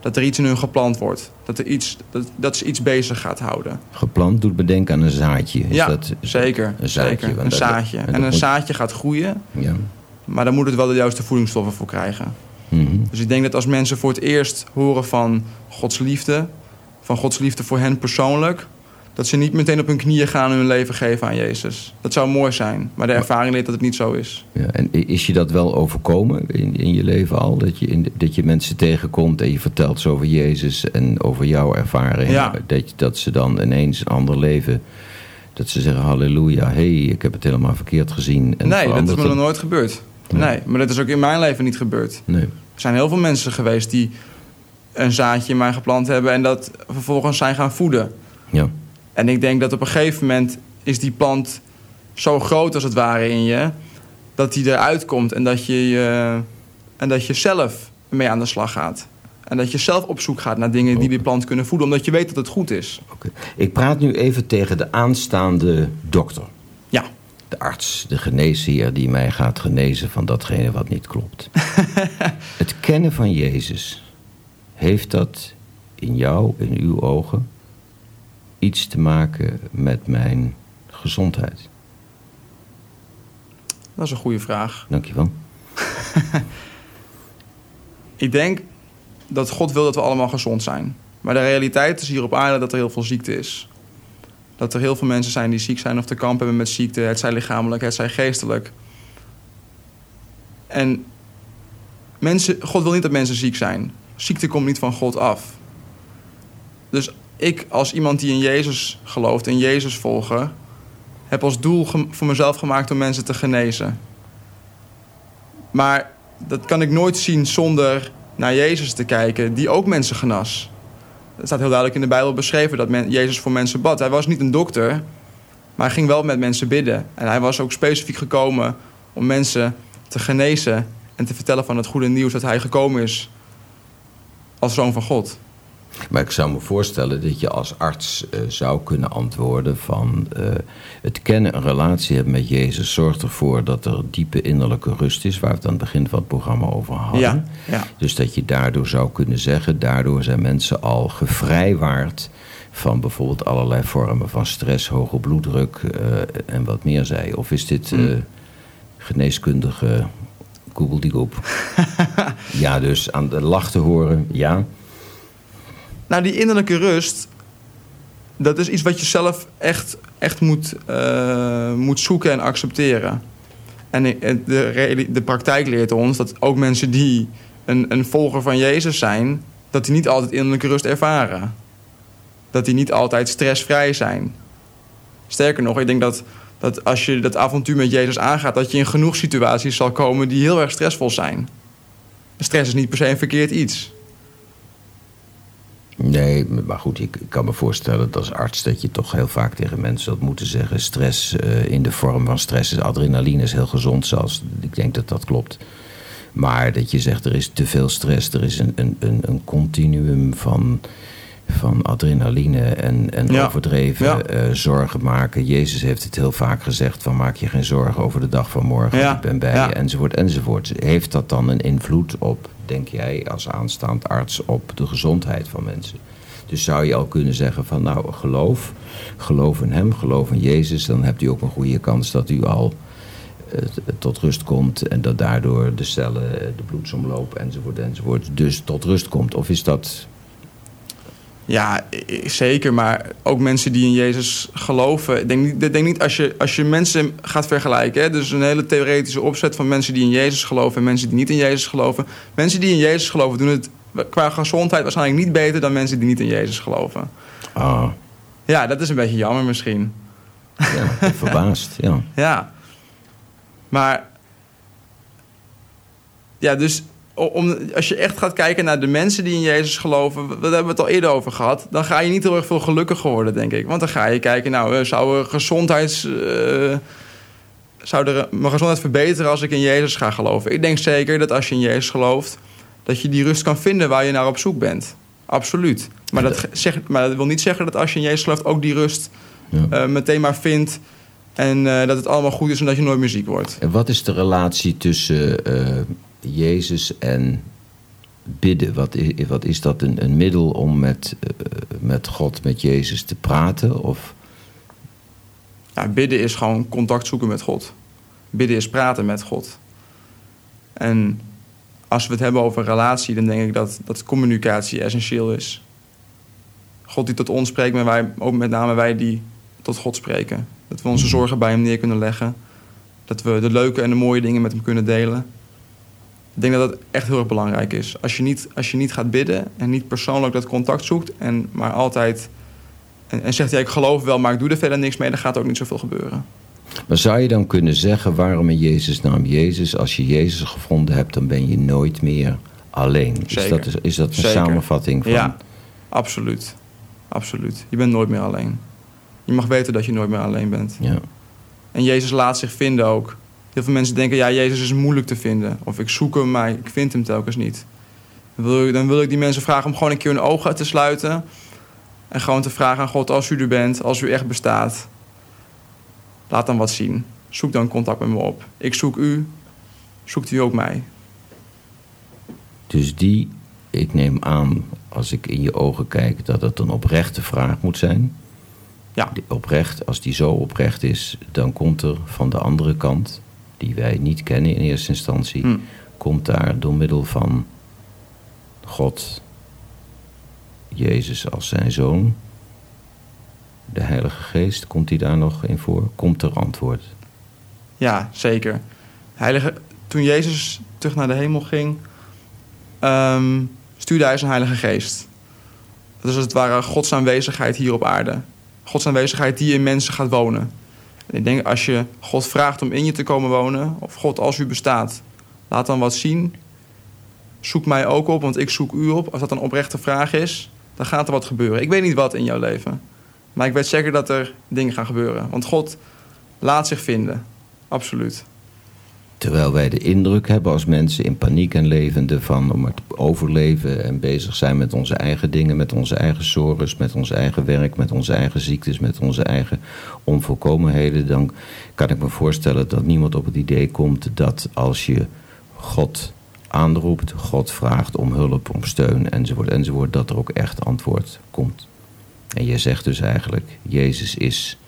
C: dat er iets in hun geplant wordt. Dat, er iets, dat, dat ze iets bezig gaat houden.
B: Geplant doet me denken aan een zaadje. Is
C: ja,
B: dat,
C: zeker.
B: Een zaadje.
C: zeker. Een
B: dat-
C: zaadje.
B: en
C: een
B: moet-
C: zaadje gaat groeien,
B: Ja.
C: Maar dan moet het wel de juiste voedingsstoffen voor krijgen.
B: Mhm.
C: Dus ik denk dat als mensen voor het eerst horen van Gods liefde, van Gods liefde voor hen persoonlijk, dat ze niet meteen op hun knieën gaan en hun leven geven aan Jezus. Dat zou mooi zijn, maar de ervaring leert dat het niet zo is.
B: Ja, en is je dat wel overkomen in, in je leven al? Dat je, in, dat je mensen tegenkomt en je vertelt zo over Jezus en over jouw ervaring.
C: Ja.
B: Dat, dat ze dan ineens een ander leven... Dat ze zeggen, halleluja, hé, hey, ik heb het helemaal verkeerd gezien. En
C: nee, dat is me nog nooit gebeurd. Nee, maar dat is ook in mijn leven niet gebeurd.
B: Nee.
C: Er zijn heel veel mensen geweest die een zaadje in mij geplant hebben en dat vervolgens zijn gaan voeden.
B: Ja.
C: En ik denk dat op een gegeven moment is die plant zo groot als het ware in je, dat die eruit komt en dat je, je- en dat je zelf mee aan de slag gaat. En dat je zelf op zoek gaat naar dingen die die plant kunnen voeden, omdat je weet dat het goed is.
B: Oké. Ik praat nu even tegen de aanstaande dokter. De arts, de geneesheer die mij gaat genezen van datgene wat niet klopt. het kennen van Jezus, heeft dat in jou, in uw ogen, iets te maken met mijn gezondheid?
C: Dat is een goede vraag.
B: Dankjewel.
C: Ik denk dat God wil dat we allemaal gezond zijn. Maar de realiteit is hier op aarde dat er heel veel ziekte is. Dat er heel veel mensen zijn die ziek zijn of te kampen hebben met ziekte. Het zij lichamelijk, het zij geestelijk. En mensen, God wil niet dat mensen ziek zijn. Ziekte komt niet van God af. Dus ik als iemand die in Jezus gelooft, in Jezus volgen... heb als doel voor mezelf gemaakt om mensen te genezen. Maar dat kan ik nooit zien zonder naar Jezus te kijken, die ook mensen genas. Het staat heel duidelijk in de Bijbel beschreven dat men, Jezus voor mensen bad. Hij was niet een dokter, maar hij ging wel met mensen bidden. En hij was ook specifiek gekomen om mensen te genezen en te vertellen van het goede nieuws dat hij gekomen is als zoon van God.
B: Maar ik zou me voorstellen dat je als arts eh, zou kunnen antwoorden van eh, het kennen, een relatie hebben met Jezus zorgt ervoor dat er diepe innerlijke rust is, waar we het aan het begin van het programma over hadden.
C: Ja, ja.
B: Dus dat je daardoor zou kunnen zeggen, daardoor zijn mensen al gevrijwaard van bijvoorbeeld allerlei vormen van stress, hoge bloeddruk eh, en wat meer zij. Of is dit
C: Hmm.
B: geneeskundige goebeldiegoep? ja, dus aan de lach te horen, ja.
C: Nou, die innerlijke rust, dat is iets wat je zelf echt, echt moet, eh, moet zoeken en accepteren. En de, de praktijk leert ons dat ook mensen die een, een volger van Jezus zijn, dat die niet altijd innerlijke rust ervaren. Dat die niet altijd stressvrij zijn. Sterker nog, ik denk dat, dat als je dat avontuur met Jezus aangaat, dat je in genoeg situaties zal komen die heel erg stressvol zijn. Stress is niet per se een verkeerd iets.
B: Nee, maar goed, ik, kan me voorstellen dat als arts dat je toch heel vaak tegen mensen zult moeten zeggen: stress eh, in de vorm van stress is adrenaline is heel gezond, zelfs. Ik denk dat dat klopt. Maar dat je zegt er is te veel stress, er is een, een, een, een continuum van, van adrenaline en, en
C: Ja.
B: overdreven
C: Ja.
B: eh, zorgen maken. Jezus heeft het heel vaak gezegd: van maak je geen zorgen over de dag van morgen,
C: Ja.
B: ik ben bij je, enzovoort, enzovoort. Heeft dat dan een invloed op, denk jij, als aanstaand arts, op de gezondheid van mensen? Dus zou je al kunnen zeggen van nou, geloof, geloof in hem, geloof in Jezus, dan hebt u ook een goede kans dat u al eh, tot rust komt en dat daardoor de cellen, de bloedsomloop enzovoort enzovoort dus tot rust komt. Of is dat
C: Ja, zeker. Maar ook mensen die in Jezus geloven. Ik denk denk niet als, je, als je mensen gaat vergelijken. Hè, dus een hele theoretische opzet van mensen die in Jezus geloven en mensen die niet in Jezus geloven. Mensen die in Jezus geloven doen het qua gezondheid waarschijnlijk niet beter dan mensen die niet in Jezus geloven.
B: ah,
C: Ja, dat is een beetje jammer misschien.
B: ja, verbaasd? Ja.
C: Ja. Maar. Ja, dus om, als je echt gaat kijken naar de mensen die in Jezus geloven, daar hebben we het al eerder over gehad, dan ga je niet heel erg veel gelukkiger worden, denk ik. Want dan ga je kijken, nou, eh, zou er gezondheids. eh, zou er mijn gezondheid verbeteren als ik in Jezus ga geloven? Ik denk zeker dat als je in Jezus gelooft, dat je die rust kan vinden waar je naar op zoek bent. Absoluut. Maar dat, maar dat wil niet zeggen dat als je in Jezus gelooft ook die rust
B: Ja.
C: eh, meteen maar vindt. En dat het allemaal goed is en dat je nooit meer ziek wordt.
B: En wat is de relatie tussen Jezus en bidden? Wat is, wat is dat een, een middel om met, eh, met God, met Jezus te praten? Of
C: Ja, bidden is gewoon contact zoeken met God. Bidden is praten met God. En als we het hebben over relatie, dan denk ik dat, dat communicatie essentieel is. God die tot ons spreekt, maar wij, ook met name wij die tot God spreken. Dat we onze zorgen bij hem neer kunnen leggen. Dat we de leuke en de mooie dingen met hem kunnen delen. Ik denk dat dat echt heel erg belangrijk is. Als je niet, als je niet gaat bidden en niet persoonlijk dat contact zoekt, en maar altijd en, en zegt hij, ik geloof wel, maar ik doe er verder niks mee, dan gaat er ook niet zoveel gebeuren.
B: Maar zou je dan kunnen zeggen waarom in Jezus naam Jezus? Als je Jezus gevonden hebt, dan ben je nooit meer alleen. Is dat, is dat een
C: Zeker.
B: samenvatting van...
C: Ja, absoluut. Absoluut. Je bent nooit meer alleen. Je mag weten dat je nooit meer alleen bent.
B: Ja.
C: En Jezus laat zich vinden ook. Heel veel mensen denken, ja, Jezus is moeilijk te vinden. Of ik zoek hem, maar ik vind hem telkens niet. Dan wil, ik, dan wil ik die mensen vragen om gewoon een keer hun ogen te sluiten. En gewoon te vragen aan God, als u er bent, als u echt bestaat. Laat dan wat zien. zoek dan contact met me op. Ik zoek u, zoekt u ook mij.
B: Dus die, ik neem aan, als ik in je ogen kijk, dat het een oprechte vraag moet zijn.
C: Ja,
B: Oprecht, als die zo oprecht is, dan komt er van de andere kant, die wij niet kennen in eerste instantie,
C: Hm.
B: komt daar door middel van God, Jezus als zijn zoon, de Heilige Geest, komt die daar nog in voor? Komt er antwoord?
C: ja zeker. Heilige, toen Jezus terug naar de hemel ging, ehm, stuurde hij zijn Heilige Geest. Dat is als het ware Gods aanwezigheid hier op aarde. Gods aanwezigheid die in mensen gaat wonen. Ik denk als je God vraagt om in je te komen wonen, of God als u bestaat, laat dan wat zien. Zoek mij ook op, want ik zoek u op. Als dat een oprechte vraag is, dan gaat er wat gebeuren. Ik weet niet wat in jouw leven, maar ik weet zeker dat er dingen gaan gebeuren. Want God laat zich vinden, absoluut.
B: Terwijl wij de indruk hebben als mensen in paniek en levende van om maar te overleven en bezig zijn met onze eigen dingen, met onze eigen zorgen, met ons eigen werk, met onze eigen ziektes, met onze eigen onvolkomenheden, dan kan ik me voorstellen dat niemand op het idee komt dat als je God aanroept, God vraagt om hulp, om steun enzovoort enzovoort, dat er ook echt antwoord komt. En je zegt dus eigenlijk, Jezus is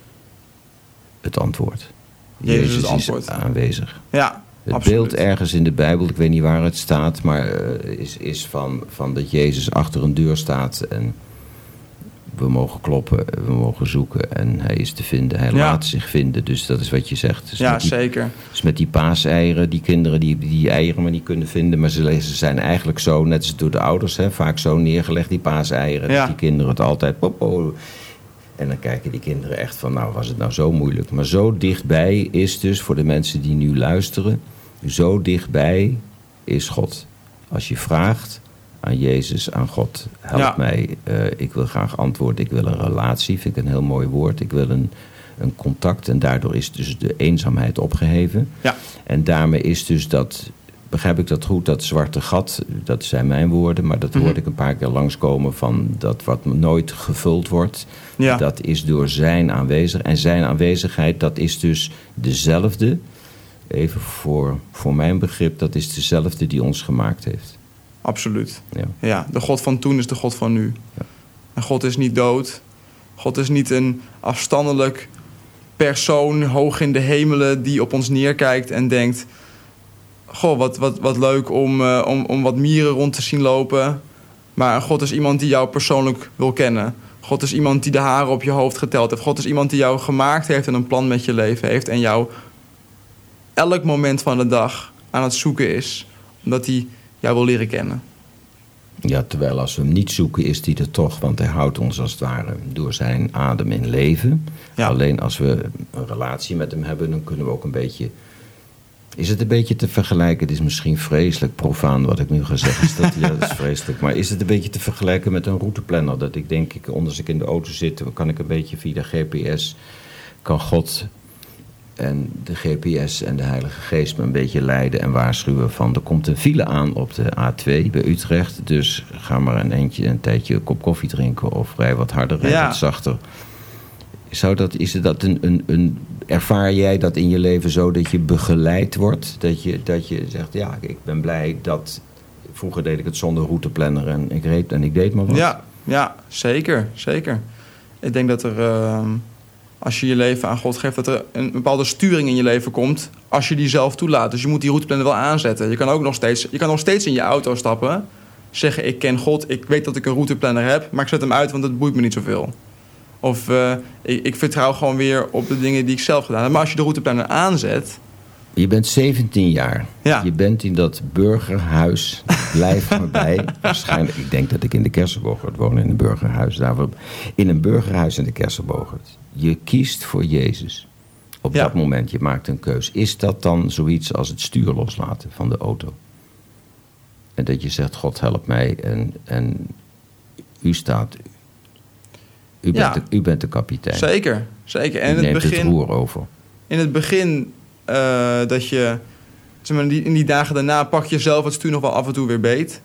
B: het antwoord.
C: Jezus is het antwoord.
B: aanwezig.
C: Ja,
B: Het
C: absoluut.
B: beeld ergens in de Bijbel, ik weet niet waar het staat, maar eh, is, is van, van dat Jezus achter een deur staat en we mogen kloppen, we mogen zoeken en hij is te vinden. Hij
C: Ja.
B: laat zich vinden, dus dat is wat je zegt. Dus
C: Ja,
B: die,
C: zeker.
B: dus met die paaseieren, die kinderen die die eieren maar niet kunnen vinden, maar ze, ze zijn eigenlijk zo, net als door de ouders, hè, vaak zo neergelegd, die paaseieren,
C: Ja.
B: dat die kinderen het altijd... Popo, en dan kijken die kinderen echt van, nou was het nou zo moeilijk. Maar zo dichtbij is dus, voor de mensen die nu luisteren, zo dichtbij is God. Als je vraagt aan Jezus, aan God, help
C: Ja.
B: mij, eh, ik wil graag antwoorden, ik wil een relatie, vind ik een heel mooi woord. Ik wil een, een contact en daardoor is dus de eenzaamheid opgeheven.
C: Ja,
B: En daarmee is dus dat, begrijp ik dat goed, dat zwarte gat, dat zijn mijn woorden, maar dat
C: Mhm.
B: hoorde ik een paar keer langskomen van dat wat nooit gevuld wordt.
C: ja.
B: Dat is door zijn aanwezigheid. En zijn aanwezigheid, dat is dus dezelfde, even voor, voor mijn begrip, dat is dezelfde die ons gemaakt heeft.
C: absoluut.
B: Ja.
C: Ja, de God van toen is de God van nu.
B: Ja.
C: En God is niet dood. God is niet een afstandelijk persoon hoog in de hemelen die op ons neerkijkt en denkt: Goh, wat, wat, wat leuk om, eh, om, om wat mieren rond te zien lopen. Maar God is iemand die jou persoonlijk wil kennen. God is iemand die de haren op je hoofd geteld heeft. God is iemand die jou gemaakt heeft en een plan met je leven heeft. En jou elk moment van de dag aan het zoeken is. Omdat hij jou wil leren kennen.
B: Ja, terwijl als we hem niet zoeken, is hij er toch, want hij houdt ons als het ware door zijn adem in leven.
C: Ja.
B: Alleen als we een relatie met hem hebben, dan kunnen we ook een beetje. Is het een beetje te vergelijken? Het is misschien vreselijk profaan wat ik nu ga zeggen. Is dat, ja, dat is vreselijk. Maar is het een beetje te vergelijken met een routeplanner? Dat ik denk, ik, als ik in de auto zit, kan ik een beetje via de GPS, kan God en de GPS en de Heilige Geest me een beetje leiden en waarschuwen van er komt een file aan op de A2 bij Utrecht. Dus ga maar een eentje een tijdje een kop koffie drinken of rij wat harder, rij
C: Ja.
B: wat zachter. Zou dat, is dat een, een, een, ervaar jij dat in je leven zo dat je begeleid wordt? Dat je, dat je zegt, ja, ik ben blij dat... Vroeger deed ik het zonder routeplanner en ik reed en ik deed maar wat.
C: Ja, ja, zeker, zeker. Ik denk dat er, ehm, als je je leven aan God geeft, dat er een bepaalde sturing in je leven komt, als je die zelf toelaat. Dus je moet die routeplanner wel aanzetten. Je kan ook nog steeds, je kan nog steeds in je auto stappen, zeggen ik ken God, ik weet dat ik een routeplanner heb, maar ik zet hem uit, want het boeit me niet zoveel. Of eh, ik, ik vertrouw gewoon weer op de dingen die ik zelf gedaan heb. Maar als je de routeplanner aanzet,
B: Je bent 17 jaar.
C: Ja.
B: Je bent in dat burgerhuis. Blijf maar bij. Waarschijnlijk, ik denk dat ik in de Kersenbogert woon in een burgerhuis. Daarvoor, in een burgerhuis in de Kersenbogert. Je kiest voor Jezus. Op
C: Ja.
B: dat moment, je maakt een keus. Is dat dan zoiets als het stuur loslaten van de auto? En dat je zegt, God help mij en, en u staat... U bent,
C: Ja.
B: de, u bent de kapitein.
C: zeker, zeker. En
B: u
C: in het
B: neemt
C: begin,
B: het roer over.
C: in het begin eh, dat je, zeg maar, in die, dagen daarna pak je zelf het stuur nog wel af en toe weer beet.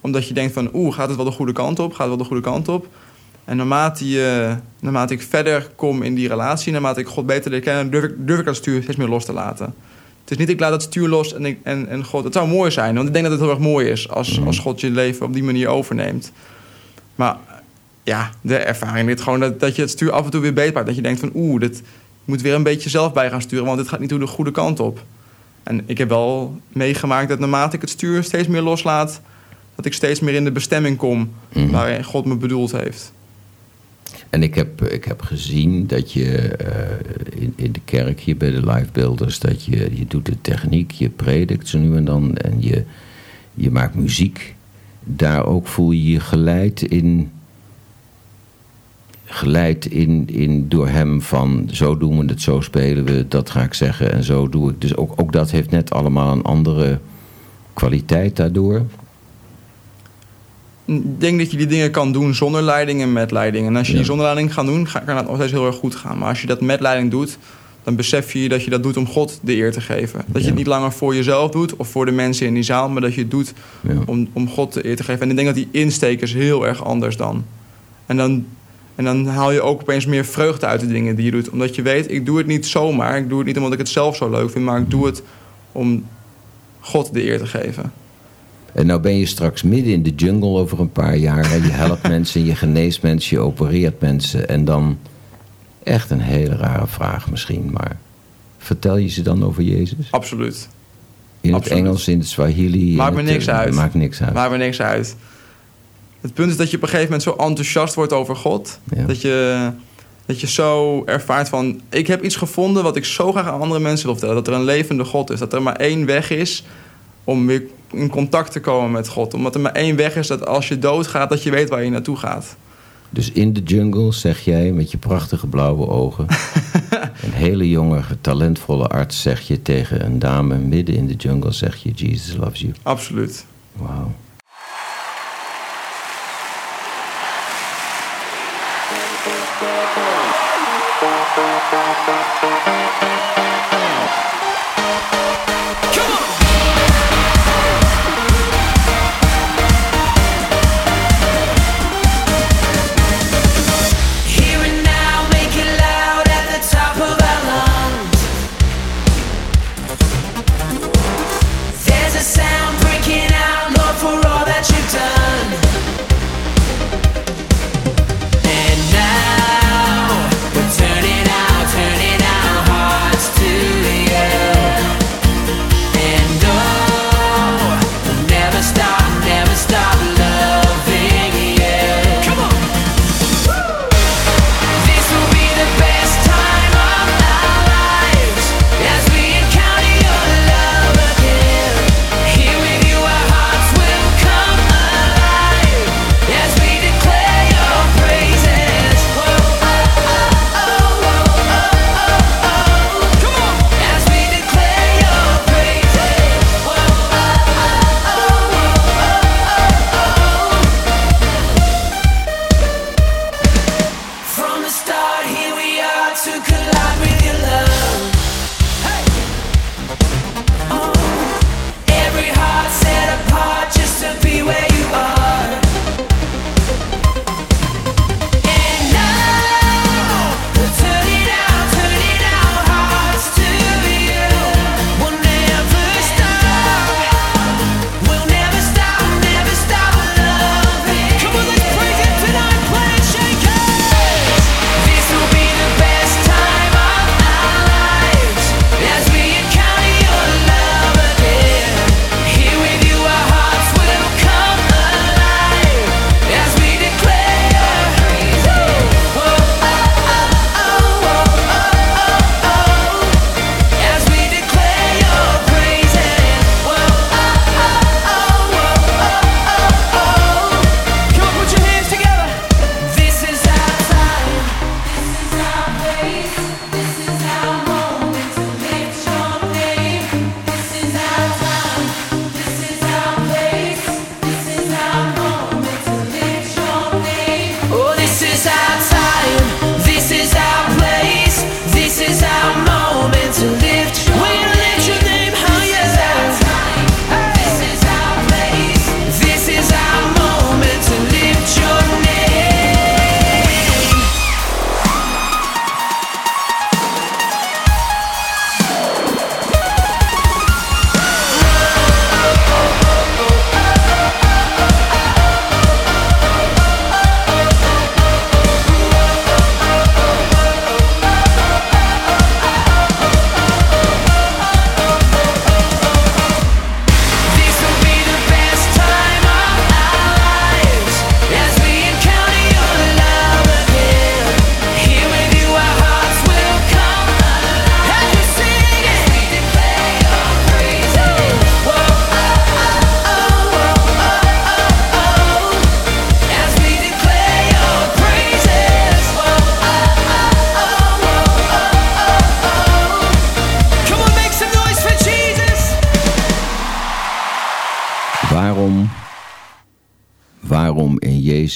C: Omdat je denkt van, oeh, gaat het wel de goede kant op? Gaat het wel de goede kant op? En naarmate, je, naarmate ik verder kom in die relatie, naarmate ik God beter leer kennen, durf ik, durf ik dat stuur steeds meer los te laten. Het is niet, ik laat dat stuur los en, ik, en, en God. Het zou mooi zijn, want ik denk dat het heel erg mooi is als, als God je leven op die manier overneemt. Maar ja, de ervaring is gewoon dat, dat je het stuur af en toe weer beet maakt. Dat je denkt van oeh, dit moet weer een beetje zelf bij gaan sturen, want dit gaat niet de goede kant op. En ik heb wel meegemaakt dat naarmate ik het stuur steeds meer loslaat, dat ik steeds meer in de bestemming kom waarin God me bedoeld heeft.
B: En ik heb, ik heb gezien dat je eh, in, in de kerk hier bij de Live Builders, dat je, je doet de techniek, je predikt zo nu en dan en je, je maakt muziek. Daar ook voel je je geleid in, geleid in, in door hem van zo doen we het, zo spelen we, dat ga ik zeggen en zo doe ik. Dus ook, ook dat heeft net allemaal een andere kwaliteit daardoor.
C: Ik denk dat je die dingen kan doen zonder leiding en met leiding. En als je
B: Ja.
C: die zonder leiding gaat doen, kan het nog steeds heel erg goed gaan. Maar als je dat met leiding doet, dan besef je dat je dat doet om God de eer te geven. Dat je het niet langer voor jezelf doet of voor de mensen in die zaal, maar dat je het doet
B: Ja.
C: om, om God de eer te geven. En ik denk dat die insteek is heel erg anders dan. En dan. En dan haal je ook opeens meer vreugde uit de dingen die je doet. Omdat je weet, ik doe het niet zomaar. Ik doe het niet omdat ik het zelf zo leuk vind, maar ik doe het om God de eer te geven.
B: En nou ben je straks midden in de jungle over een paar jaar. Je helpt mensen, je geneest mensen, je opereert mensen. En dan echt een hele rare vraag misschien. Maar vertel je ze dan over Jezus?
C: Absoluut.
B: In het
C: absoluut.
B: Engels, in het Swahili?
C: Maakt me niks
B: eh,
C: uit.
B: Maakt niks uit.
C: Maakt me niks uit. Het punt is dat je op een gegeven moment zo enthousiast wordt over God.
B: Ja.
C: Dat, je, dat je zo ervaart van... ik heb iets gevonden wat ik zo graag aan andere mensen wil vertellen. Dat er een levende God is. Dat er maar één weg is om weer in contact te komen met God. Omdat er maar één weg is dat als je doodgaat... dat je weet waar je naartoe gaat.
B: Dus in de jungle zeg jij met je prachtige blauwe ogen... een hele jonge, talentvolle arts zeg je tegen een dame midden in de jungle... zeg je Jesus loves you.
C: Absoluut.
B: Wauw.
D: Thank you.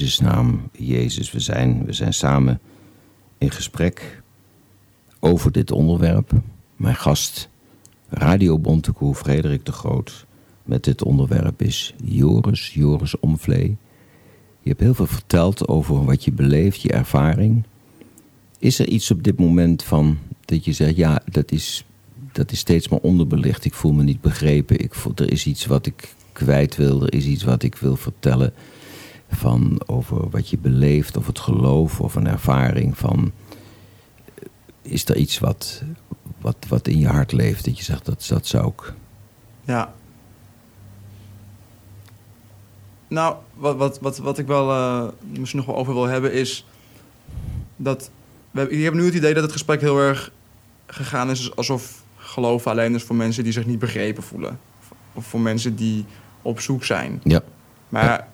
B: Jezus naam, Jezus, we zijn, we zijn samen in gesprek over dit onderwerp. Mijn gast, Radio Bontekoe, Frederik de Groot, met dit onderwerp is Joris, Joris Omvlee. Je hebt heel veel verteld over wat je beleeft, je ervaring. Is er iets op dit moment van dat je zegt, ja, dat is, dat is steeds maar onderbelicht. Ik voel me niet begrepen. Ik voel, er is iets wat ik kwijt wil. Er is iets wat ik wil vertellen van over wat je beleeft, of het geloof, of een ervaring van. Is er iets wat, wat, wat in je hart leeft dat je zegt dat, dat zou ik.
C: Ja. Nou, wat, wat, wat, wat ik wel eh, misschien nog wel over wil hebben is dat we hebben, ik heb nu het idee dat het gesprek heel erg gegaan is alsof geloof alleen is voor mensen die zich niet begrepen voelen. Of voor mensen die op zoek zijn.
B: Ja.
C: Maar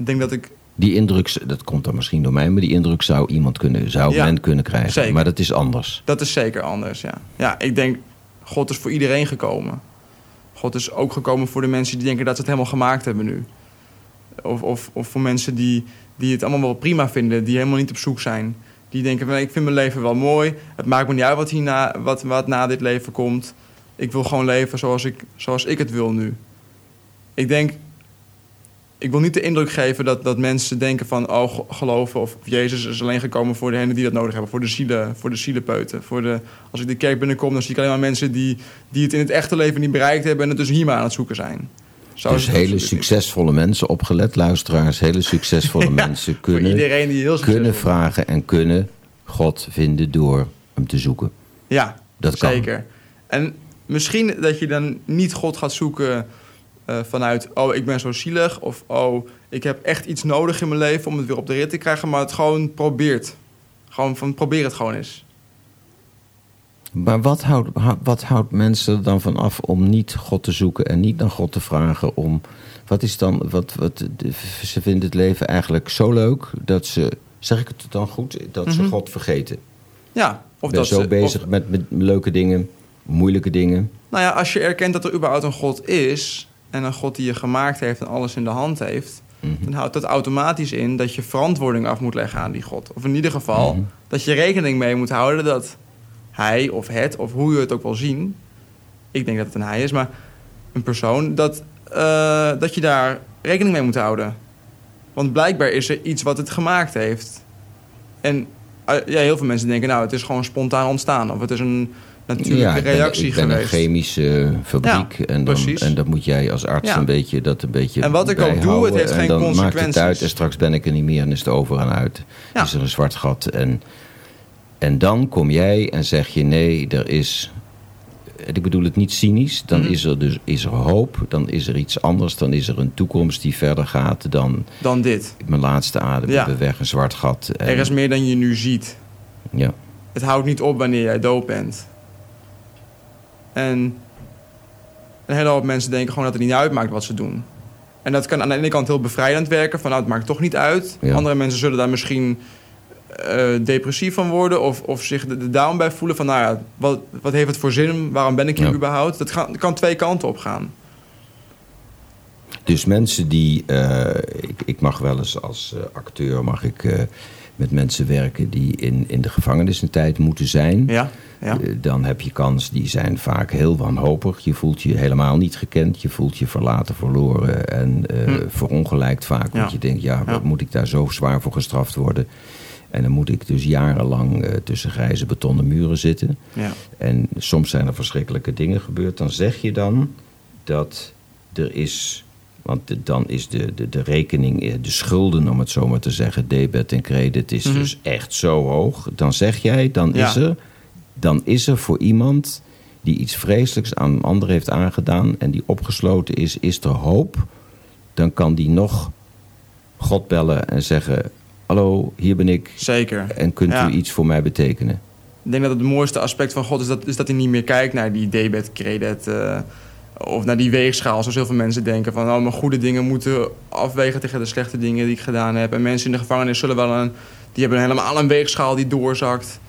C: ik denk dat ik
B: Die indruk, dat komt dan misschien door mij, maar die indruk zou iemand kunnen, zou
C: Ja,
B: men kunnen krijgen.
C: zeker.
B: Maar dat is anders.
C: Dat is zeker anders, ja. Ja, ik denk, God is voor iedereen gekomen. God is ook gekomen voor de mensen die denken dat ze het helemaal gemaakt hebben nu. Of, of, of voor mensen die, die het allemaal wel prima vinden, die helemaal niet op zoek zijn. Die denken, van, ik vind mijn leven wel mooi. Het maakt me niet uit wat, hierna, wat, wat na dit leven komt. Ik wil gewoon leven zoals ik, zoals ik het wil nu. Ik denk, ik wil niet de indruk geven dat, dat mensen denken van... oh, ge- geloven of Jezus is alleen gekomen voor degenen die dat nodig hebben. Voor de, zielen, voor de zielenpeuten. Voor de, als ik de kerk binnenkom, dan zie ik alleen maar mensen... Die, die het in het echte leven niet bereikt hebben... en het dus hier maar aan het zoeken zijn. Zo is
B: Dus hele succesvolle mensen, opgelet luisteraars, hele succesvolle
C: Ja,
B: mensen kunnen,
C: iedereen die heel
B: kunnen vragen en kunnen God vinden door hem te zoeken.
C: Ja,
B: Dat kan.
C: zeker. En misschien dat je dan niet God gaat zoeken eh, vanuit... oh, ik ben zo zielig. Of oh, ik heb echt iets nodig in mijn leven om het weer op de rit te krijgen. Maar het gewoon probeert. Gewoon van probeer het gewoon eens.
B: Maar wat houdt, hou- wat houdt mensen er dan van af om niet God te zoeken en niet naar God te vragen om. Wat is dan. Wat, wat, ze vinden het leven eigenlijk zo leuk dat ze. Zeg ik het dan goed? Dat ze
C: Mhm.
B: God vergeten.
C: Ja, of
B: ben
C: dat
B: zo
C: ze-
B: bezig
C: of-
B: met, met leuke dingen, moeilijke dingen.
C: nou ja, als je erkent dat er überhaupt een God is... en een God die je gemaakt heeft en alles in de hand heeft...
B: Mhm.
C: dan houdt dat automatisch in dat je verantwoording af moet leggen aan die God. Of in ieder geval
B: Mhm.
C: dat je rekening mee moet houden dat hij of het, of hoe je het ook wil zien... ik denk dat het een hij is, maar een persoon... dat, eh, dat je daar rekening mee moet houden. Want blijkbaar is er iets wat het gemaakt heeft. En eh, ja, heel veel mensen denken, nou, het is gewoon spontaan ontstaan. Of het is een
B: ben,
C: reactie
B: ik ben een
C: geweest.
B: chemische fabriek
C: Ja,
B: en, dan,
C: precies.
B: en dat moet jij als arts
C: Ja.
B: een beetje, dat een beetje
C: En wat ik ook doe, het heeft
B: en
C: geen
B: dan maakt het
C: consequenties.
B: uit en straks ben ik er niet meer en is het over en uit.
C: Ja.
B: Is er een zwart gat en, en dan kom jij en zeg je nee, er is... Ik bedoel het niet cynisch. Dan
C: Mhm.
B: is er dus is er hoop. Dan is er iets anders. Dan is er een toekomst die verder gaat dan
C: Dan dit.
B: mijn laatste adem.
C: Ja.
B: Weg, een zwart gat. En,
C: Er is meer dan je nu ziet.
B: ja.
C: Het houdt niet op wanneer jij dood bent. En een hele hoop mensen denken gewoon dat het niet uitmaakt wat ze doen. En dat kan aan de ene kant heel bevrijdend werken, van nou, het maakt toch niet uit.
B: Ja.
C: Andere mensen zullen daar misschien eh, depressief van worden of, of zich er er down bij voelen van, nou ja, wat, wat heeft het voor zin? Waarom ben ik hier
B: Ja.
C: überhaupt? Dat kan, kan twee kanten op gaan.
B: Dus mensen die, eh, ik, ik mag wel eens als eh, acteur mag ik, met mensen werken die in, in de gevangenis een tijd moeten zijn.
C: Ja, ja.
B: Eh, dan heb je kans, die zijn vaak heel wanhopig. Je voelt je helemaal niet gekend. Je voelt je verlaten, verloren en
C: Hm.
B: verongelijkt vaak. Want
C: Ja.
B: je denkt, ja, wat
C: Ja.
B: moet ik daar zo zwaar voor gestraft worden? En dan moet ik dus jarenlang eh, tussen grijze betonnen muren zitten.
C: ja.
B: En soms zijn er verschrikkelijke dingen gebeurd. Dan zeg je dan dat er is. Want de- dan is de, de, de rekening, de schulden om het zo maar te zeggen, debet en credit, is
C: Mhm.
B: dus echt zo hoog. Dan zeg jij, dan, is er, dan is er voor iemand die iets vreselijks aan een ander heeft aangedaan en die opgesloten is, is er hoop. Dan kan die nog God bellen en zeggen: Hallo, hier ben ik.
C: Zeker.
B: En kunt
C: Ja.
B: u iets voor mij betekenen?
C: Ik denk dat het mooiste aspect van God is dat, is dat hij niet meer kijkt naar die debet, credit eh, of naar die weegschaal. Zoals heel veel mensen denken van oh, mijn goede dingen moeten afwegen tegen de slechte dingen die ik gedaan heb. En mensen in de gevangenis zullen wel een, die hebben helemaal een weegschaal die doorzakt.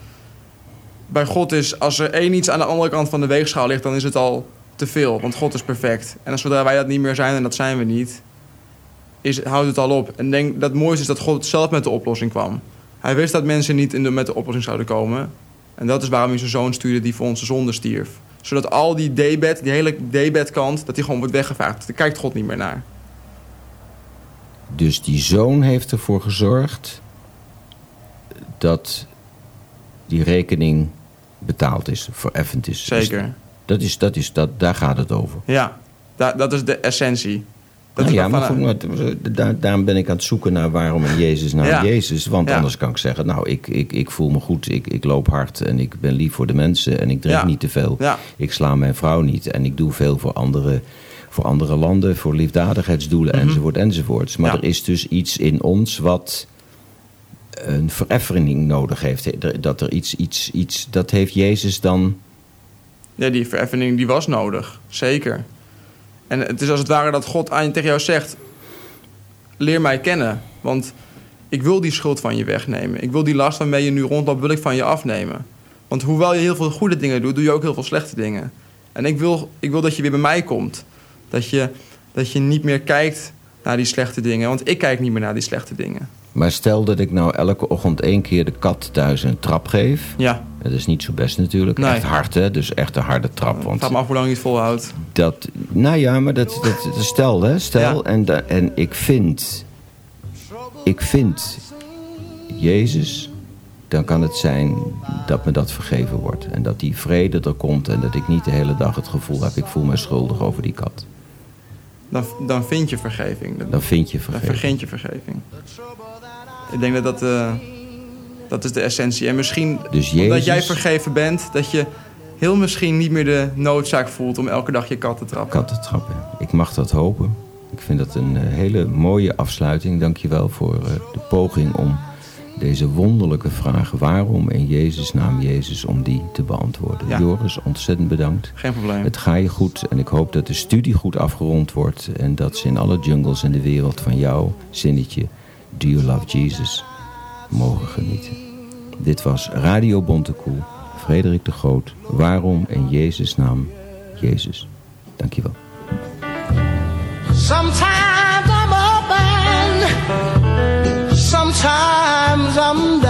C: Bij God is, als er één iets aan de andere kant van de weegschaal ligt, dan is het al te veel. Want God is perfect. En zodra wij dat niet meer zijn, en dat zijn we niet, is, houdt het al op. En denk dat het mooiste is dat God zelf met de oplossing kwam. Hij wist dat mensen niet in de, met de oplossing zouden komen. En dat is waarom hij zijn zoon stuurde die voor onze zonde stierf. Zodat al die debet, die hele debet-kant, dat die gewoon wordt weggevaagd. Daar kijkt God niet meer naar.
B: Dus die zoon heeft ervoor gezorgd dat die rekening betaald is, vereffend is. Dus
C: Zeker.
B: dat is, dat is, dat, daar gaat het over.
C: Ja, da- dat is de essentie. Dat
B: Nou
C: is
B: ja,
C: wat
B: maar
C: van-
B: goed, maar daar, daarom ben ik aan het zoeken naar waarom in Jezus nou
C: Ja.
B: Jezus. Want
C: Ja.
B: anders kan ik zeggen, nou, ik, ik, ik voel me goed, ik, ik loop hard en ik ben lief voor de mensen en ik drink
C: Ja.
B: niet te veel. Ik sla mijn vrouw niet en ik doe veel voor andere, voor andere landen, voor liefdadigheidsdoelen enzovoort enzovoorts. Maar
C: Mhm.
B: Er is dus iets in ons wat een vereffering nodig heeft. Dat er iets, iets, iets, dat heeft Jezus dan...
C: Ja, die vereffening die was nodig. Zeker. En het is als het ware dat God aan, tegen jou zegt... Leer mij kennen. Want ik wil die schuld van je wegnemen. Ik wil die last waarmee je nu rondloopt, wil ik van je afnemen. Want hoewel je heel veel goede dingen doet, doe je ook heel veel slechte dingen. En ik wil, ik wil dat je weer bij mij komt. Dat je, dat je niet meer kijkt naar die slechte dingen. Want ik kijk niet meer naar die slechte dingen.
B: Maar stel dat ik nou elke ochtend één keer de kat thuis een trap geef...
C: Ja,
B: Dat is niet zo best natuurlijk.
C: Nee.
B: Echt hard, hè? Dus echt een harde trap. Want
C: vraag me af hoe lang je het volhoudt.
B: dat. Nou ja, maar dat, dat, dat stel, hè? Stel.
C: Ja.
B: En, da- en ik vind. Ik vind. Jezus. Dan kan het zijn dat me dat vergeven wordt. En dat die vrede er komt. En dat ik niet de hele dag het gevoel heb. Ik voel me schuldig over die kat.
C: Dan, dan vind je vergeving. Dan,
B: Dan vind je
C: dan
B: vergeving.
C: vergeet je vergeving. Ik denk dat dat, eh, dat is de essentie. En misschien
B: Dus
C: omdat jij vergeven bent, dat je heel misschien niet meer de noodzaak voelt om elke dag je kat te trappen.
B: Kattentrappen. Ik mag dat hopen. Ik vind dat een eh, hele mooie afsluiting. Dank je wel voor eh, de poging om deze wonderlijke vraag... waarom in Jezus' naam Jezus, om die te beantwoorden.
C: Ja.
B: Joris, ontzettend bedankt.
C: Geen probleem.
B: Het ga je goed en ik hoop dat de studie goed afgerond wordt... en dat ze in alle jungles in de wereld van jouw zinnetje... Do you love Jesus? mogen genieten. Dit was Radio Bontekoe, Frederik de Groot. Waarom in Jezus' naam Jezus? Dank je wel.
A: Sometimes I'm and sometimes I'm